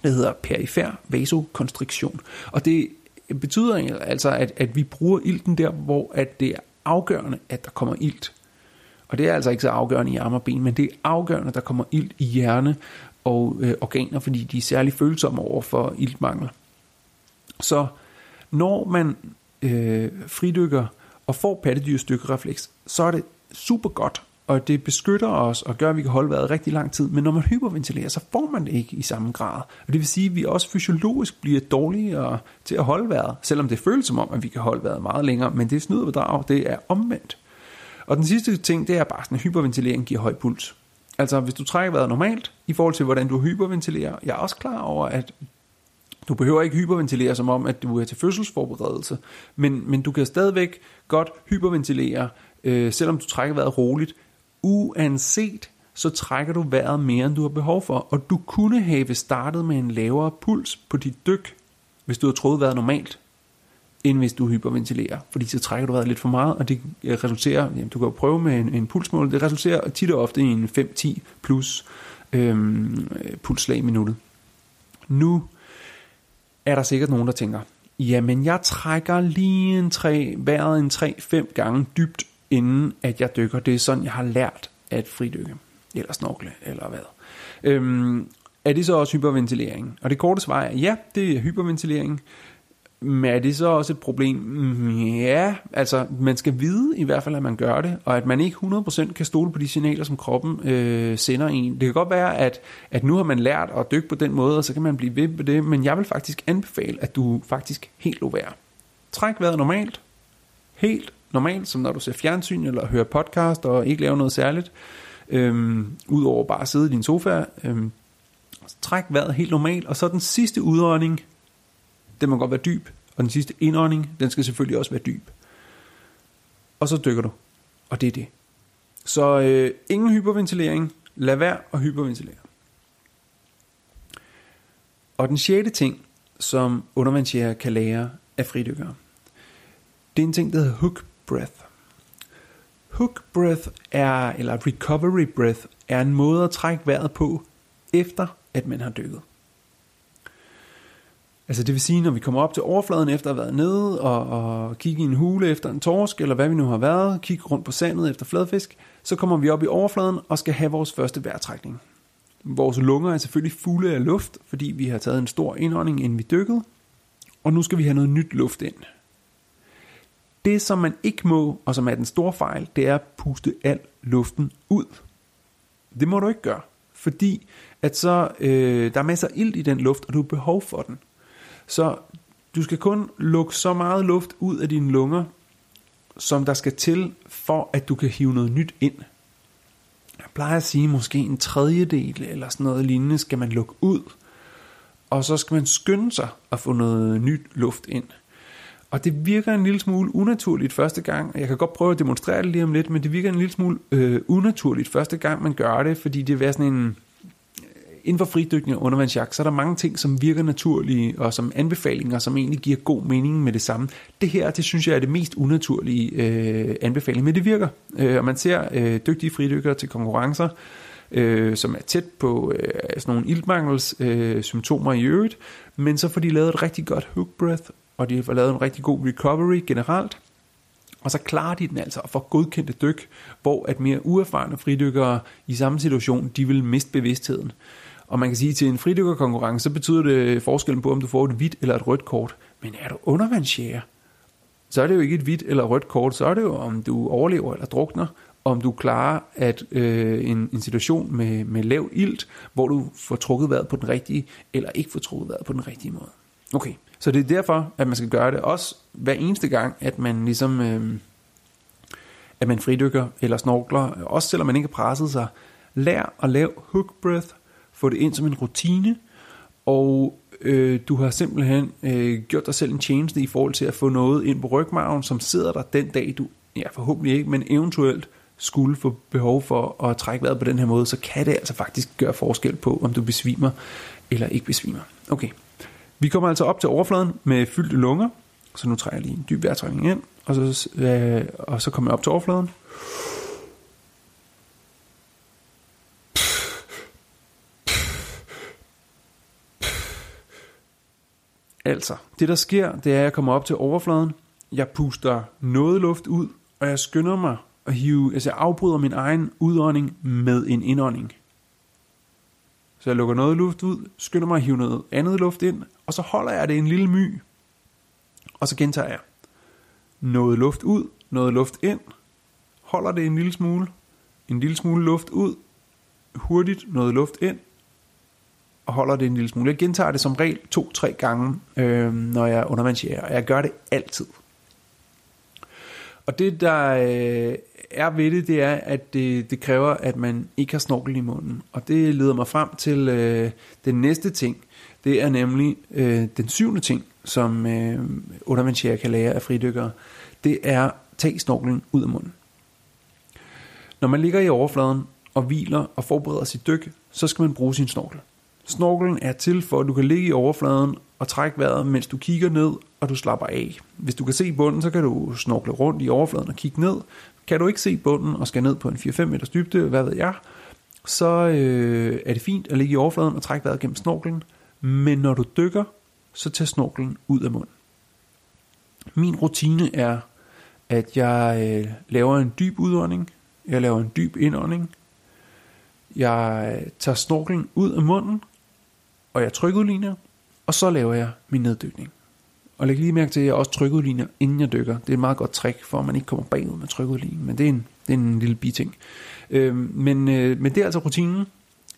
det hedder perifer vasokonstriktion. Og det betyder altså, at, at vi bruger ilten der, hvor at det er afgørende, at der kommer ilt. Og det er altså ikke så afgørende i arme og ben, men det er afgørende, at der kommer ilt i hjerne og øh, organer, fordi de er særlig følsomme over for iltmangel. Så når man øh, fridykker og får pattedyrstykkerefleks, så er det super godt og det beskytter os og gør, at vi kan holde vejret rigtig lang tid. Men når man hyperventilerer, så får man det ikke i samme grad. Og det vil sige, at vi også fysiologisk bliver dårligere til at holde vejret, selvom det føles som om, at vi kan holde vejret meget længere. Men det er snyd bedrag, det er omvendt. Og den sidste ting, det er bare sådan, at hyperventilering giver høj puls. Altså hvis du trækker vejret normalt, i forhold til hvordan du hyperventilerer, jeg er også klar over, at du behøver ikke hyperventilere som om, at du er til fødselsforberedelse, men, men du kan stadigvæk godt hyperventilere, øh, selvom du trækker vejret roligt, uanset så trækker du vejret mere, end du har behov for. Og du kunne have startet med en lavere puls på dit dyk, hvis du havde troet vejret normalt, end hvis du hyperventilerer. Fordi så trækker du vejret lidt for meget, og det øh, resulterer, jamen, du kan jo prøve med en, en pulsmål, det resulterer tit og ofte i en 5-10 plus øhm, øh, pulsslag i minuttet. Nu er der sikkert nogen, der tænker, jamen jeg trækker lige en 3, vejret en 3-5 gange dybt, inden at jeg dykker. Det er sådan, jeg har lært at fridykke, eller snorkle, eller hvad. Øhm, er det så også hyperventilering? Og det korte svar er, ja, det er hyperventilering. Men er det så også et problem? Ja, altså man skal vide i hvert fald, at man gør det, og at man ikke 100% kan stole på de signaler, som kroppen øh, sender en. Det kan godt være, at, at nu har man lært at dykke på den måde, og så kan man blive ved med det, men jeg vil faktisk anbefale, at du faktisk helt lå være. Træk vejret normalt, helt normalt, som når du ser fjernsyn eller hører podcast og ikke laver noget særligt, øhm, udover bare at sidde i din sofa. Øhm, træk vejret helt normalt, og så den sidste udånding, den må godt være dyb, og den sidste indånding, den skal selvfølgelig også være dyb. Og så dykker du, og det er det. Så øh, ingen hyperventilering, lad være at hyperventilere. Og den sjette ting, som undervandsjæger kan lære af fridykkere, det er en ting, der hedder hook breath. Hook breath er, eller recovery breath, er en måde at trække vejret på, efter at man har dykket. Altså det vil sige, når vi kommer op til overfladen efter at have været nede og, og kigge i en hule efter en torsk, eller hvad vi nu har været, kigge rundt på sandet efter fladfisk, så kommer vi op i overfladen og skal have vores første vejrtrækning. Vores lunger er selvfølgelig fulde af luft, fordi vi har taget en stor indånding, inden vi dykkede, og nu skal vi have noget nyt luft ind. Det, som man ikke må, og som er den store fejl, det er at puste al luften ud. Det må du ikke gøre, fordi at så, øh, der er masser af ild i den luft, og du har behov for den. Så du skal kun lukke så meget luft ud af dine lunger, som der skal til, for at du kan hive noget nyt ind. Jeg plejer at sige, måske en tredjedel eller sådan noget lignende skal man lukke ud. Og så skal man skynde sig at få noget nyt luft ind. Og det virker en lille smule unaturligt første gang. Jeg kan godt prøve at demonstrere det lige om lidt, men det virker en lille smule øh, unaturligt første gang, man gør det, fordi det er sådan en... Øh, inden for fridykning og undervandsjagt, så er der mange ting, som virker naturlige, og som anbefalinger, som egentlig giver god mening med det samme. Det her, det synes jeg er det mest unaturlige øh, anbefaling, men det virker. Øh, og man ser øh, dygtige fridykkere til konkurrencer, øh, som er tæt på øh, sådan nogle iltmangels øh, symptomer i øvrigt, men så får de lavet et rigtig godt hook breath, og de har lavet en rigtig god recovery generelt. Og så klarer de den altså og får godkendte dyk, hvor at mere uerfarne fridykkere i samme situation, de vil miste bevidstheden. Og man kan sige, at til en fridykkerkonkurrence, så betyder det forskellen på, om du får et hvidt eller et rødt kort. Men er du undervandsjæger, så er det jo ikke et hvidt eller rødt kort, så er det jo, om du overlever eller drukner, om du klarer at øh, en, en situation med, med lav ilt, hvor du får trukket vejret på den rigtige, eller ikke får trukket vejret på den rigtige måde. Okay, så det er derfor, at man skal gøre det. Også hver eneste gang, at man ligesom, øh, at man fridykker eller snorkler, også selvom man ikke har presset sig. Lær at lave hook breath, få det ind som en rutine, og øh, du har simpelthen øh, gjort dig selv en tjeneste i forhold til at få noget ind på rygmarven, som sidder der den dag, du, ja forhåbentlig ikke, men eventuelt skulle få behov for at trække vejret på den her måde, så kan det altså faktisk gøre forskel på, om du besvimer eller ikke besvimer. Okay, vi kommer altså op til overfladen med fyldte lunger, så nu trækker jeg lige en dyb vejrtrækning ind, og så, øh, og så kommer jeg op til overfladen. Altså, det der sker, det er, at jeg kommer op til overfladen, jeg puster noget luft ud, og jeg skynder mig at hive, altså jeg afbryder min egen udånding med en indånding. Så jeg lukker noget luft ud, skynder mig at hive noget andet luft ind, og så holder jeg det en lille my. Og så gentager jeg. Noget luft ud, noget luft ind, holder det en lille smule, en lille smule luft ud, hurtigt noget luft ind, og holder det en lille smule. Jeg gentager det som regel to-tre gange, øh, når jeg undervandsjæger, og jeg gør det altid. Og det, der øh, er ved det, det er, at det, det kræver, at man ikke har snorkel i munden. Og det leder mig frem til øh, den næste ting. Det er nemlig øh, den syvende ting, som øh, undervandsjæger kan lære af fridykkere. Det er, tag snorkelen ud af munden. Når man ligger i overfladen og hviler og forbereder sit dyk, så skal man bruge sin snorkel. Snorkelen er til for, at du kan ligge i overfladen og trække vejret, mens du kigger ned, og du slapper af. Hvis du kan se bunden, så kan du snorkle rundt i overfladen og kigge ned. Kan du ikke se bunden og skal ned på en 4-5 meters dybde, hvad ved jeg, så øh, er det fint at ligge i overfladen og trække vejret gennem snorkelen. Men når du dykker, så tager snorkelen ud af munden. Min rutine er, at jeg øh, laver en dyb udånding, jeg laver en dyb indånding, jeg øh, tager snorkelen ud af munden, og jeg trykudligner, og så laver jeg min neddykning. Og læg lige mærke til, at jeg også trykudligner, inden jeg dykker. Det er et meget godt trick, for at man ikke kommer bagud med trykudligning, men det er en, det er en lille biting. Øh, men, øh, men det er altså rutinen.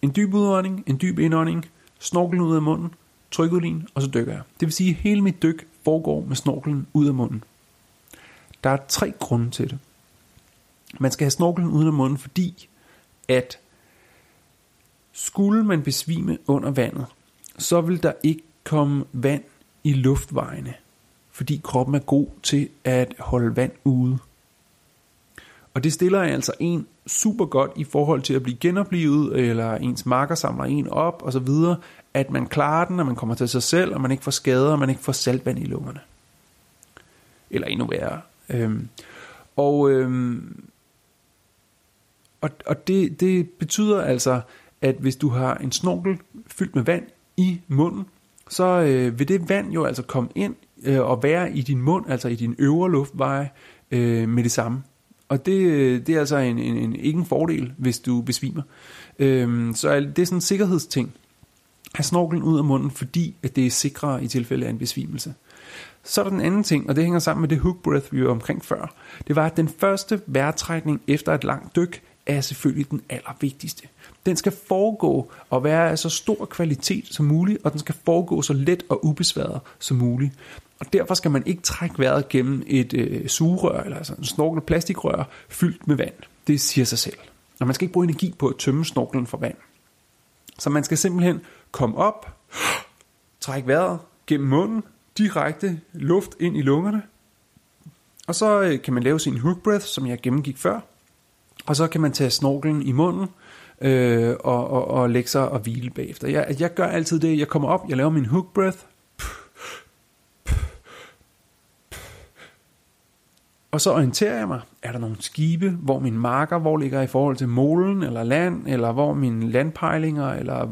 En dyb udånding, en dyb indånding, snorkelen ud af munden, trykudlign, og så dykker jeg. Det vil sige, at hele mit dyk foregår med snorkelen ud af munden. Der er tre grunde til det. Man skal have snorkelen ud af munden, fordi at skulle man besvime under vandet, så vil der ikke komme vand i luftvejene, fordi kroppen er god til at holde vand ude. Og det stiller altså en super godt i forhold til at blive genoplevet, eller ens marker samler en op, og så videre, at man klarer den, at man kommer til sig selv, og man ikke får skader, og man ikke får saltvand i lungerne. Eller endnu værre. Øhm, og øhm, og, og det, det betyder altså, at hvis du har en snorkel fyldt med vand i munden, så øh, vil det vand jo altså komme ind øh, og være i din mund, altså i din øvre luftveje øh, med det samme. Og det, øh, det er altså en, en, en, ikke en fordel, hvis du besvimer. Øh, så det er sådan en sikkerhedsting. Ha' snorkelen ud af munden, fordi at det er sikrere i tilfælde af en besvimelse. Så er der den anden ting, og det hænger sammen med det hook breath, vi var omkring før. Det var, at den første vejrtrækning efter et langt dyk er selvfølgelig den allervigtigste. Den skal foregå og være af så stor kvalitet som muligt, og den skal foregå så let og ubesværet som muligt. Og derfor skal man ikke trække vejret gennem et øh, sugerør, eller altså en snorkel plastikrør fyldt med vand. Det siger sig selv. Og man skal ikke bruge energi på at tømme snorkelen for vand. Så man skal simpelthen komme op, trække vejret gennem munden, direkte luft ind i lungerne, og så øh, kan man lave sin hook breath, som jeg gennemgik før, og så kan man tage snorkelen i munden, øh, og, og, og lægge sig og hvile bagefter. Jeg, jeg gør altid det, jeg kommer op, jeg laver min hook breath, Og så orienterer jeg mig, er der nogle skibe, hvor min marker, hvor ligger i forhold til målen eller land, eller hvor mine landpejlinger, eller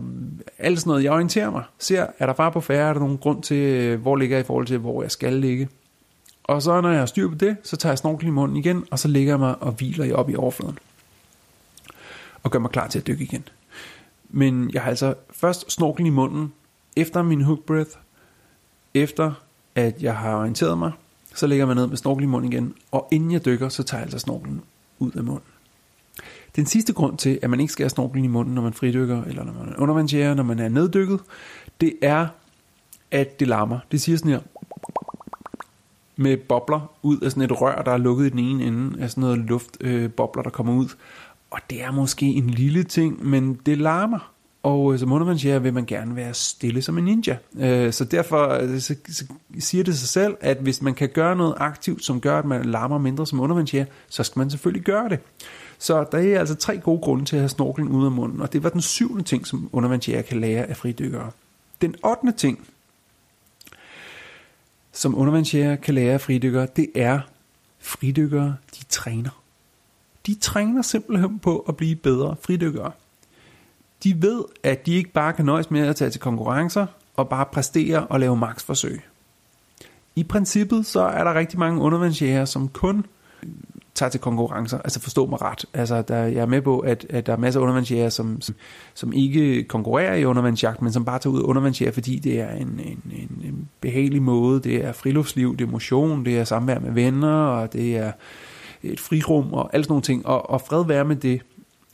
alt sådan noget. Jeg orienterer mig, ser, er der far på færre, er der nogen grund til, hvor ligger i forhold til, hvor jeg skal ligge. Og så når jeg har styr på det, så tager jeg snorkel i munden igen, og så ligger jeg mig og hviler op i overfladen. Og gør mig klar til at dykke igen. Men jeg har altså først snorkel i munden, efter min hook breath, efter at jeg har orienteret mig, så lægger man ned med snorkel i munden igen, og inden jeg dykker, så tager jeg altså snorkelen ud af munden. Den sidste grund til, at man ikke skal have snorkelen i munden, når man fridykker, eller når man er undervandsjæger, når man er neddykket, det er, at det larmer. Det siger sådan her, med bobler ud af sådan et rør, der er lukket i den ene ende, af sådan noget luftbobler, øh, bobler, der kommer ud. Og det er måske en lille ting, men det larmer. Og øh, som undervandsjæger vil man gerne være stille som en ninja. Øh, så derfor øh, så, så siger det sig selv, at hvis man kan gøre noget aktivt, som gør, at man larmer mindre som undervandsjæger, så skal man selvfølgelig gøre det. Så der er altså tre gode grunde til at have snorkelen ud af munden, og det var den syvende ting, som undervandsjæger kan lære af fridykkere. Den ottende ting, som undervandsjæger kan lære af fridykkere, det er, fridykkere, de træner. De træner simpelthen på at blive bedre fridykkere. De ved, at de ikke bare kan nøjes med at tage til konkurrencer og bare præstere og lave maksforsøg. I princippet så er der rigtig mange undervandsjæger, som kun tager til konkurrencer. Altså forstå mig ret. Altså, der, jeg er med på, at, at der er masser af undervandsjæger, som, som, som ikke konkurrerer i undervandsjagt, men som bare tager ud af undervandsjæger, fordi det er en, en, en, en behagelig måde. Det er friluftsliv, det er motion, det er samvær med venner, og det er et frirum og alle sådan nogle ting. Og, og fred være med det.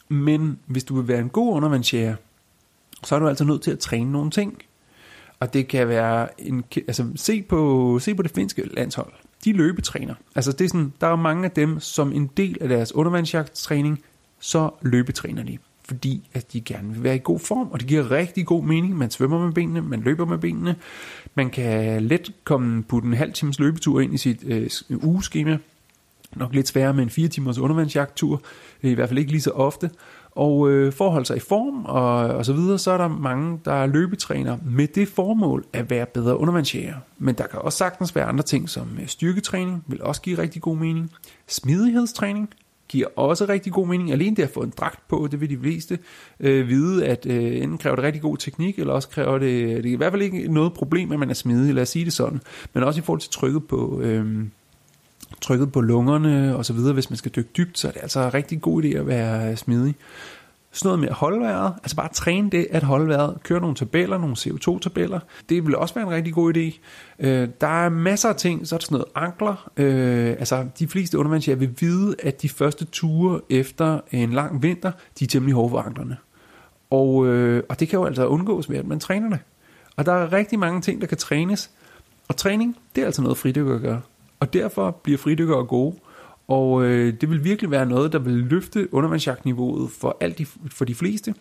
Men hvis du vil være en god undervandsjæger, så er du altså nødt til at træne nogle ting. Og det kan være en, altså se på, se på det finske landshold. De løbetræner. Altså det er sådan, der er mange af dem, som en del af deres undervandsjagttræning, så løbetræner de. Fordi at de gerne vil være i god form, og det giver rigtig god mening. Man svømmer med benene, man løber med benene. Man kan let komme på en halv times løbetur ind i sit øh, ugeskema. Nok lidt sværere med en 4 timers undervandsjagttur. Øh, I hvert fald ikke lige så ofte og øh, forholde sig i form og, og så videre, så er der mange, der er løbetræner med det formål at være bedre undervandsjæger. Men der kan også sagtens være andre ting, som øh, styrketræning vil også give rigtig god mening. Smidighedstræning giver også rigtig god mening. Alene det at få en dragt på, det vil de fleste øh, vide, at øh, enten kræver det rigtig god teknik, eller også kræver det, det er i hvert fald ikke noget problem, at man er smidig, lad os sige det sådan. Men også i forhold til trykket på, øh, trykket på lungerne og så videre, hvis man skal dykke dybt, så er det altså en rigtig god idé at være smidig. Sådan noget med at holde vejret, altså bare træne det at holde vejret, køre nogle tabeller, nogle CO2-tabeller, det vil også være en rigtig god idé. Øh, der er masser af ting, så er der sådan noget ankler, øh, altså de fleste undervandsjæger vil vide, at de første ture efter en lang vinter, de er temmelig hårde for anklerne. Og, øh, og det kan jo altså undgås ved, at man træner det. Og der er rigtig mange ting, der kan trænes, og træning, det er altså noget fridykker gør. Og derfor bliver fridykkere gode. Og øh, det vil virkelig være noget, der vil løfte undervandsjagtniveauet for, alt de, for de fleste.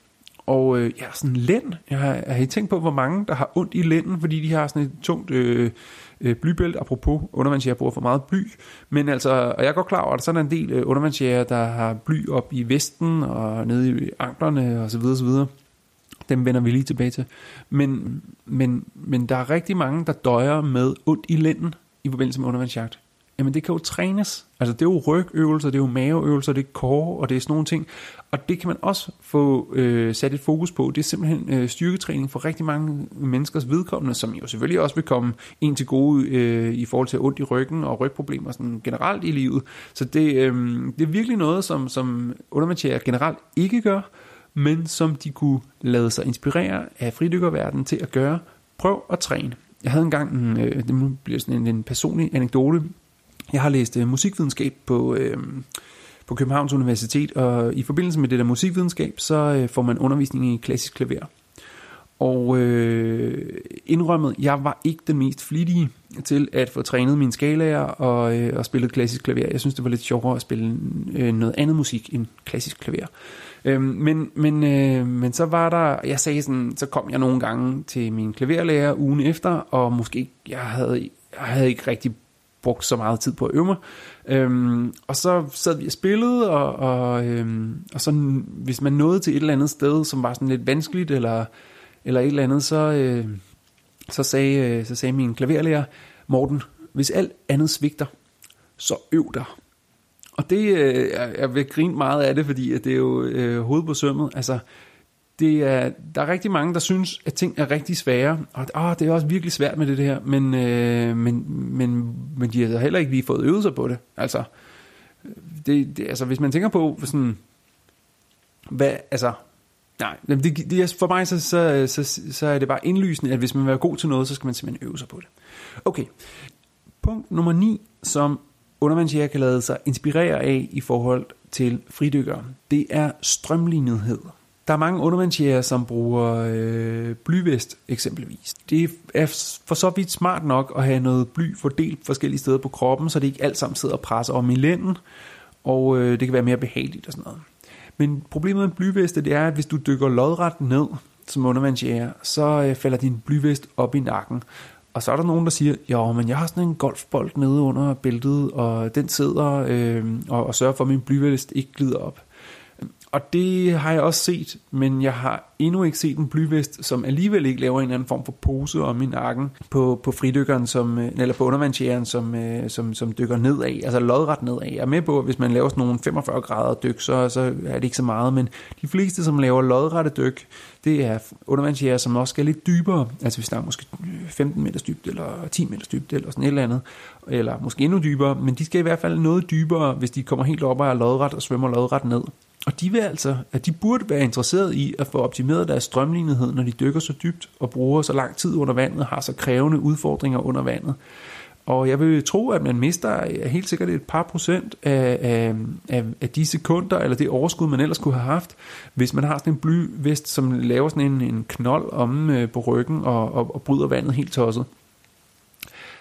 Og øh, ja, sådan lænd. Jeg har, jeg har tænkt på, hvor mange, der har ondt i lænden, fordi de har sådan et tungt øh, øh, blybælt, apropos undervandsjæger bruger for meget bly. Men altså, og jeg er godt klar over, at sådan en del øh, undervandsjæger, der har bly op i vesten og nede i anklerne osv. osv. Dem vender vi lige tilbage til. Men, men, men der er rigtig mange, der døjer med ondt i lænden i forbindelse med undervandsjagt? Jamen det kan jo trænes. Altså det er jo rygøvelser, det er jo maveøvelser, det er core, og det er sådan nogle ting. Og det kan man også få øh, sat et fokus på. Det er simpelthen øh, styrketræning for rigtig mange menneskers vedkommende, som jo selvfølgelig også vil komme ind til gode øh, i forhold til ondt i ryggen og rygproblemer sådan generelt i livet. Så det, øh, det er virkelig noget, som, som undervandsjæger generelt ikke gør, men som de kunne lade sig inspirere af fridykkerverdenen til at gøre. Prøv at træne. Jeg havde engang, en, øh, nu bliver sådan en, en personlig anekdote. Jeg har læst øh, musikvidenskab på, øh, på Københavns Universitet, og i forbindelse med det der musikvidenskab, så øh, får man undervisning i klassisk klaver. Og øh, indrømmet, jeg var ikke den mest flittige til at få trænet mine skalaer og, øh, og spillet klassisk klaver. Jeg synes, det var lidt sjovere at spille øh, noget andet musik end klassisk klaver. Øh, men, men, øh, men så var der, jeg sagde sådan, så kom jeg nogle gange til min klaverlærer ugen efter, og måske jeg havde, jeg havde ikke rigtig brugt så meget tid på at øve mig. Øhm, og så sad vi og spillede, og, og, øhm, og så hvis man nåede til et eller andet sted, som var sådan lidt vanskeligt, eller, eller et eller andet, så, øh, så, sagde, øh, så sagde min klaverlærer, Morten, hvis alt andet svigter, så øv dig. Og det, øh, jeg vil grine meget af det, fordi at det er jo øh, hovedet på sømmet. Altså, det er, der er rigtig mange, der synes, at ting er rigtig svære, og åh, det er også virkelig svært med det her, men, øh, men, men, men de har heller ikke lige fået øvet sig på det. Altså, det, det, altså hvis man tænker på sådan, hvad, altså, nej, det, det, for mig så, så, så, så er det bare indlysende, at hvis man vil være god til noget, så skal man simpelthen øve sig på det. Okay, punkt nummer 9, som undervandsjæger kan lade sig inspirere af i forhold til fridykkere, det er strømlignethed. Der er mange undervandsjæger, som bruger øh, blyvest eksempelvis. Det er for så vidt smart nok at have noget bly fordelt forskellige steder på kroppen, så det ikke alt sammen sidder og presser om i lænden, og øh, det kan være mere behageligt og sådan noget. Men problemet med blyveste, det er, at hvis du dykker lodret ned som undervandsjæger, så øh, falder din blyvest op i nakken. Og så er der nogen, der siger, ja, men jeg har sådan en golfbold nede under bæltet, og den sidder øh, og, og sørger for, at min blyvest ikke glider op. Og det har jeg også set, men jeg har endnu ikke set en blyvest, som alligevel ikke laver en eller anden form for pose om i nakken på, på fridykkeren, som, øh, eller på undervandsjæren, som, øh, som, som dykker nedad, altså lodret nedad. Jeg er med på, at hvis man laver sådan nogle 45 grader dyk, så, så er det ikke så meget, men de fleste, som laver lodrette dyk, det er undervandsjæger, som også skal lidt dybere, altså hvis der er måske 15 meter dybt, eller 10 meter dybt, eller sådan et eller andet, eller måske endnu dybere, men de skal i hvert fald noget dybere, hvis de kommer helt op og er lodret og svømmer lodret ned. Og de vil altså, at de burde være interesseret i at få optimeret deres strømlignethed, når de dykker så dybt og bruger så lang tid under vandet, har så krævende udfordringer under vandet. Og jeg vil tro, at man mister helt sikkert et par procent af, af, af, af de sekunder, eller det overskud, man ellers kunne have haft, hvis man har sådan en blyvest, som laver sådan en, en knold om øh, på ryggen og, og, og bryder vandet helt tosset.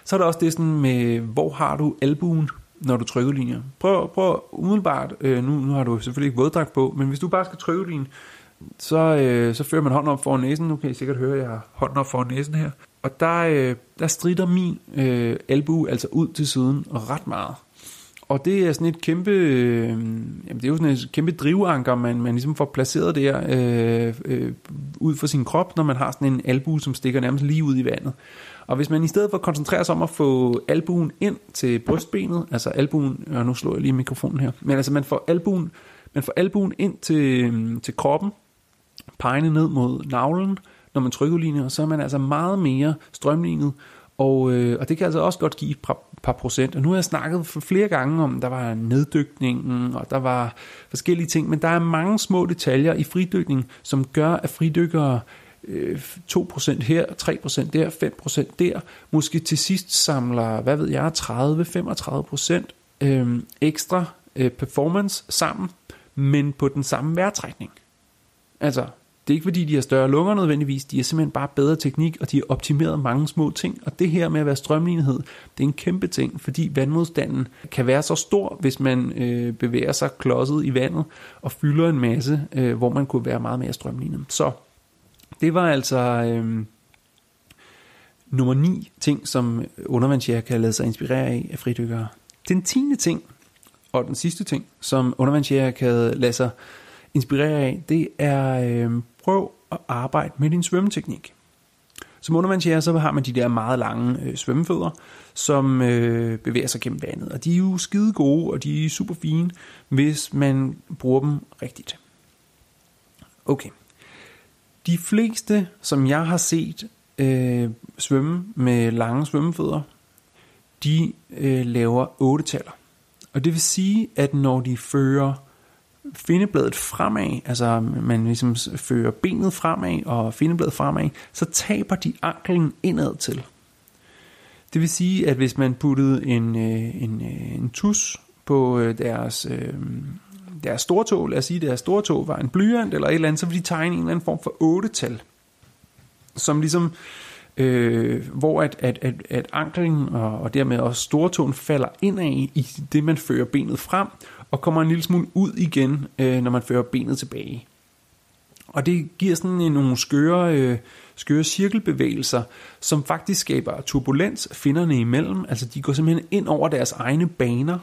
Så er der også det sådan med, hvor har du albuen, når du trykker linjer. Prøv, prøv umiddelbart, øh, nu, nu har du selvfølgelig ikke våddragt på, men hvis du bare skal trykke linjen, så, øh, så fører man hånden op foran næsen. Nu kan I sikkert høre, at jeg har hånden op foran næsen her. Og der, øh, der strider min øh, albue altså ud til siden ret meget. Og det er sådan et kæmpe, øh, jamen det er jo sådan et kæmpe drivanker, man, man ligesom får placeret der øh, øh, ud for sin krop, når man har sådan en albue, som stikker nærmest lige ud i vandet. Og hvis man i stedet for at koncentrere sig om at få albuen ind til brystbenet, altså albuen, og nu slår jeg lige mikrofonen her, men altså man får albuen, man får albuen ind til, øhm, til kroppen, pegende ned mod navlen, når man trykker linjer, så er man altså meget mere strømlignet, og, øh, og det kan altså også godt give et par, par procent. Og nu har jeg snakket for flere gange om, der var neddykningen, og der var forskellige ting, men der er mange små detaljer i fridykning, som gør, at fridykkere Øh, 2% her, 3% der, 5% der, måske til sidst samler, hvad ved jeg, 30-35% øh, ekstra øh, performance sammen, men på den samme vejrtrækning. Altså, det er ikke fordi, de har større lunger nødvendigvis, de har simpelthen bare bedre teknik, og de har optimeret mange små ting. Og det her med at være strømlighed, det er en kæmpe ting, fordi vandmodstanden kan være så stor, hvis man øh, bevæger sig klodset i vandet og fylder en masse, øh, hvor man kunne være meget mere strømlignet. Så det var altså øh, nummer 9 ting, som undervandsjæger kan lade sig inspirere af af fridykkere. Den tiende ting, og den sidste ting, som undervandsjæger kan lade sig inspirere af, det er øh, prøv at arbejde med din svømmeteknik. Som undervandsjæger, så har man de der meget lange øh, svømmefødder, som øh, bevæger sig gennem vandet. Og de er jo skide gode, og de er super fine, hvis man bruger dem rigtigt. Okay. De fleste, som jeg har set øh, svømme med lange svømmefødder, de øh, laver 8-taller. Og det vil sige, at når de fører findebladet fremad, altså man ligesom fører benet fremad og findebladet fremad, så taber de anklen indad til. Det vil sige, at hvis man puttede en, øh, en, øh, en tus på øh, deres øh, deres, deres stortog, lad os sige, deres stortog var en blyant eller et eller andet, så ville de tegne en eller anden form for otte-tal, som ligesom, øh, hvor at, at, at, at anklen og, og dermed også stortåen falder indad i det, man fører benet frem, og kommer en lille smule ud igen, øh, når man fører benet tilbage. Og det giver sådan en, nogle skøre, øh, skøre cirkelbevægelser, som faktisk skaber turbulens finderne imellem. Altså de går simpelthen ind over deres egne baner.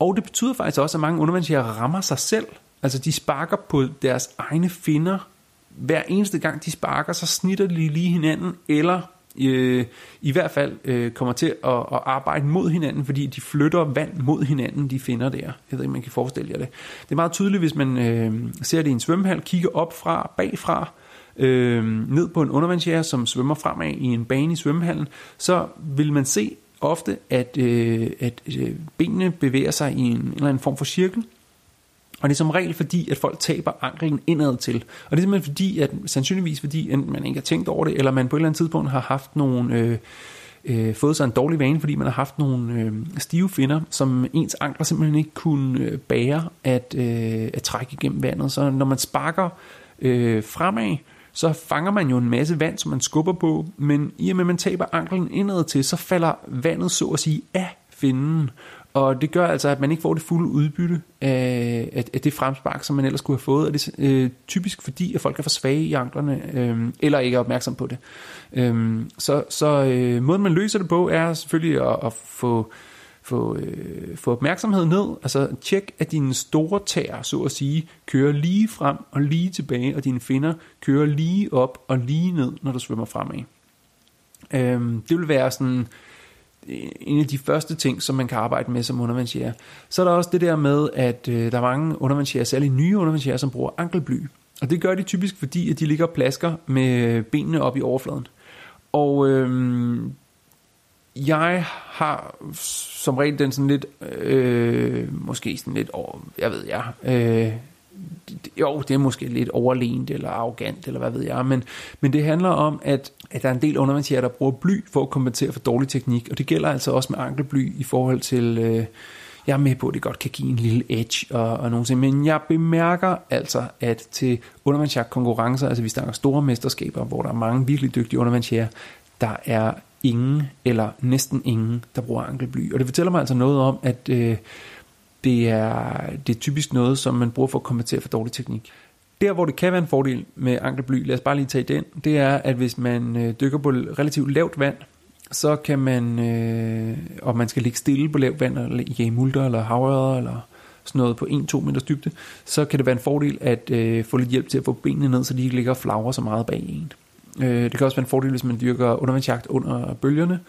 Og det betyder faktisk også, at mange undervandsjæger rammer sig selv. Altså de sparker på deres egne finder. Hver eneste gang de sparker, så snitter de lige hinanden, eller øh, i hvert fald øh, kommer til at, at arbejde mod hinanden, fordi de flytter vand mod hinanden, de finder der. Jeg ved ikke, man kan forestille jer det. Det er meget tydeligt, hvis man øh, ser det i en svømmehal, kigger op fra, bagfra, øh, ned på en undervandsjæger, som svømmer fremad i en bane i svømmehallen, så vil man se ofte, at, øh, at øh, benene bevæger sig i en, en eller anden form for cirkel, og det er som regel fordi, at folk taber anklen indad til. Og det er simpelthen fordi, at sandsynligvis fordi, at man ikke har tænkt over det, eller man på et eller andet tidspunkt har haft nogle... Øh, øh, fået sig en dårlig vane, fordi man har haft nogle øh, stive finder, som ens ankler simpelthen ikke kunne øh, bære at, øh, at trække igennem vandet. Så når man sparker øh, fremad, så fanger man jo en masse vand, som man skubber på, men i og med at man taber anklen indad til, så falder vandet så at sige af finden, og det gør altså, at man ikke får det fulde udbytte af, af, af det fremspark, som man ellers kunne have fået. Og det er øh, typisk fordi, at folk er for svage i anklerne, øh, eller ikke er opmærksom på det. Øh, så så øh, måden, man løser det på, er selvfølgelig at, at få, få, øh, få opmærksomhed ned. Altså tjek, at dine store tæer, så at sige, kører lige frem og lige tilbage, og dine finder kører lige op og lige ned, når du svømmer fremad. Øh, det vil være sådan øh, en af de første ting, som man kan arbejde med som undervandsjæger. Så er der også det der med, at øh, der er mange undervandsjæger, særligt nye undervandsjæger, som bruger ankelbly. Og det gør de typisk, fordi at de ligger og plasker med benene op i overfladen. Og øh, jeg har som regel den sådan lidt, øh, måske sådan lidt, over, jeg ved jeg, øh, jo, det er måske lidt overlænt eller arrogant, eller hvad ved jeg, men, men det handler om, at, at der er en del undervandsjæger, der bruger bly for at kompensere for dårlig teknik, og det gælder altså også med ankelbly i forhold til, øh, jeg er med på, at det godt kan give en lille edge og, og nogle ting, men jeg bemærker altså, at til undervandsjagt konkurrencer, altså vi snakker store mesterskaber, hvor der er mange virkelig dygtige undervandsjæger, der er ingen eller næsten ingen, der bruger ankelbly. Og det fortæller mig altså noget om, at øh, det, er, det er typisk noget, som man bruger for at kompensere for dårlig teknik. Der, hvor det kan være en fordel med ankelbly, lad os bare lige tage den, det er, at hvis man øh, dykker på relativt lavt vand, så kan man, øh, og man skal ligge stille på lavt vand, eller i multer eller havørder, eller sådan noget på 1-2 meters dybde, så kan det være en fordel at øh, få lidt hjælp til at få benene ned, så de ikke ligger og flagrer så meget bag en. Øh, det kan også være en fordel, hvis man dyrker undervandsjagt under bølgerne,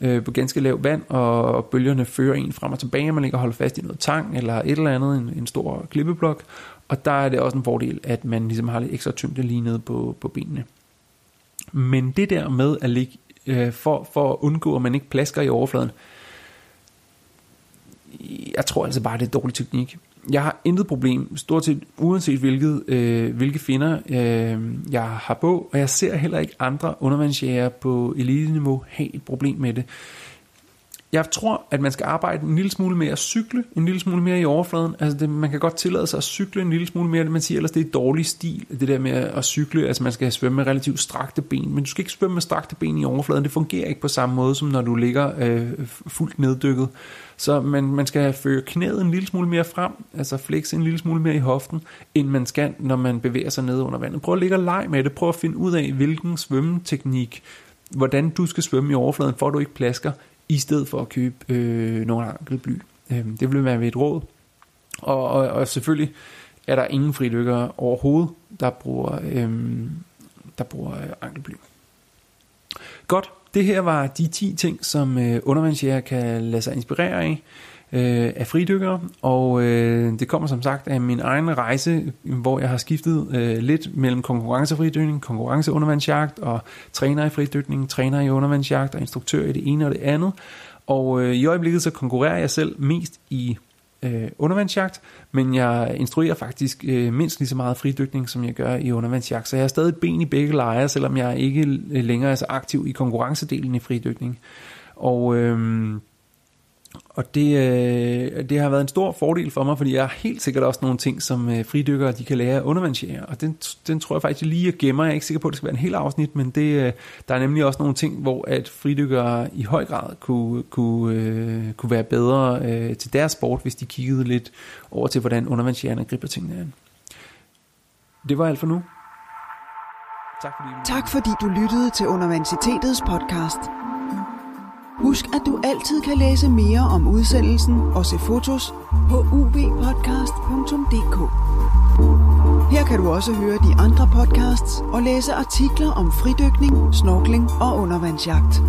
øh, på ganske lavt vand, og bølgerne fører en frem og tilbage, man ligger og holder fast i noget tang, eller et eller andet, en, en stor klippeblok, og der er det også en fordel, at man ligesom har lidt ekstra tyngde lige nede på, på benene. Men det der med at ligge, øh, for, for at undgå, at man ikke plasker i overfladen, jeg tror altså bare, det er dårlig teknik jeg har intet problem, stort set uanset hvilket, øh, hvilke finder øh, jeg har på, og jeg ser heller ikke andre undervandsjæger på elite-niveau have et problem med det. Jeg tror, at man skal arbejde en lille smule mere at cykle, en lille smule mere i overfladen. Altså det, man kan godt tillade sig at cykle en lille smule mere, man siger, ellers det er dårlig stil, det der med at cykle. Altså man skal svømme med relativt strakte ben, men du skal ikke svømme med strakte ben i overfladen. Det fungerer ikke på samme måde, som når du ligger øh, fuldt neddykket. Så man, man skal føre knæet en lille smule mere frem, altså flexe en lille smule mere i hoften, end man skal, når man bevæger sig ned under vandet. Prøv at ligge og lege med det. Prøv at finde ud af, hvilken svømmeteknik, hvordan du skal svømme i overfladen, for at du ikke plasker, i stedet for at købe øh, nogle ankelbly. Øh, det vil være ved et råd. Og, og, og selvfølgelig er der ingen fridykkere overhovedet, der bruger, øh, der bruger øh, ankelbly. Godt, det her var de 10 ting, som øh, undervandsjæger kan lade sig inspirere af øh, af fridykkere, og øh, det kommer som sagt af min egen rejse, hvor jeg har skiftet øh, lidt mellem konkurrencefridykning, konkurrenceundervandsjagt og træner i fridykning, træner i undervandsjagt og instruktør i det ene og det andet. Og øh, i øjeblikket så konkurrerer jeg selv mest i øh, undervandsjagt, men jeg instruerer faktisk øh, mindst lige så meget fridykning, som jeg gør i undervandsjagt. Så jeg har stadig ben i begge lejre, selvom jeg ikke øh, længere er så aktiv i konkurrencedelen i fridykning. Og øh, og det, øh, det har været en stor fordel for mig, fordi jeg har helt sikkert også nogle ting, som øh, fridykkere de kan lære at undervandsjære. Og den, den tror jeg faktisk lige at gemmer. Jeg er ikke sikker på, at det skal være en helt afsnit, men det, øh, der er nemlig også nogle ting, hvor at fridykkere i høj grad kunne, kunne, øh, kunne være bedre øh, til deres sport, hvis de kiggede lidt over til, hvordan undervandsjægerne griber tingene an. Det var alt for nu. Tak fordi, tak fordi du lyttede til Universitetets podcast. Husk, at du altid kan læse mere om udsendelsen og se fotos på uvpodcast.dk. Her kan du også høre de andre podcasts og læse artikler om fridykning, snorkling og undervandsjagt.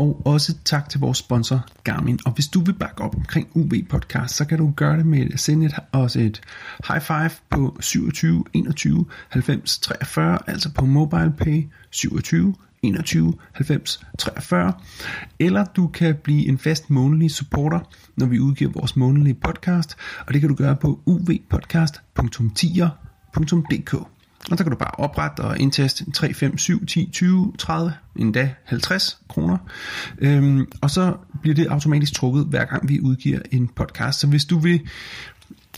Og også tak til vores sponsor Garmin. Og hvis du vil bakke op omkring UV Podcast, så kan du gøre det med at sende et, også et high five på 27 21 90 43, altså på MobilePay 27 21 90 43. Eller du kan blive en fast månedlig supporter, når vi udgiver vores månedlige podcast, og det kan du gøre på uvpodcast.tier.dk. Og så kan du bare oprette og indtaste 3, 5, 7, 10, 20, 30, endda 50 kroner. Øhm, og så bliver det automatisk trukket hver gang vi udgiver en podcast. Så hvis du vil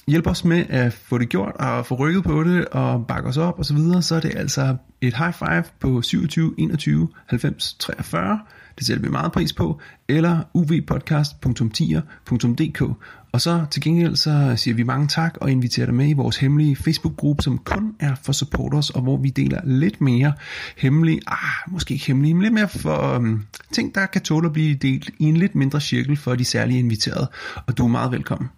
hjælpe os med at få det gjort og få rykket på det og bakke os op og så videre, så er det altså et high five på 27 21 90 43 det sætter vi meget pris på, eller uvpodcast.tier.dk. Og så til gengæld så siger vi mange tak og inviterer dig med i vores hemmelige Facebook-gruppe, som kun er for supporters, og hvor vi deler lidt mere hemmelige, ah, måske ikke hemmelige, men lidt mere for um, ting, der kan tåle at blive delt i en lidt mindre cirkel for de særlige inviterede. Og du er meget velkommen.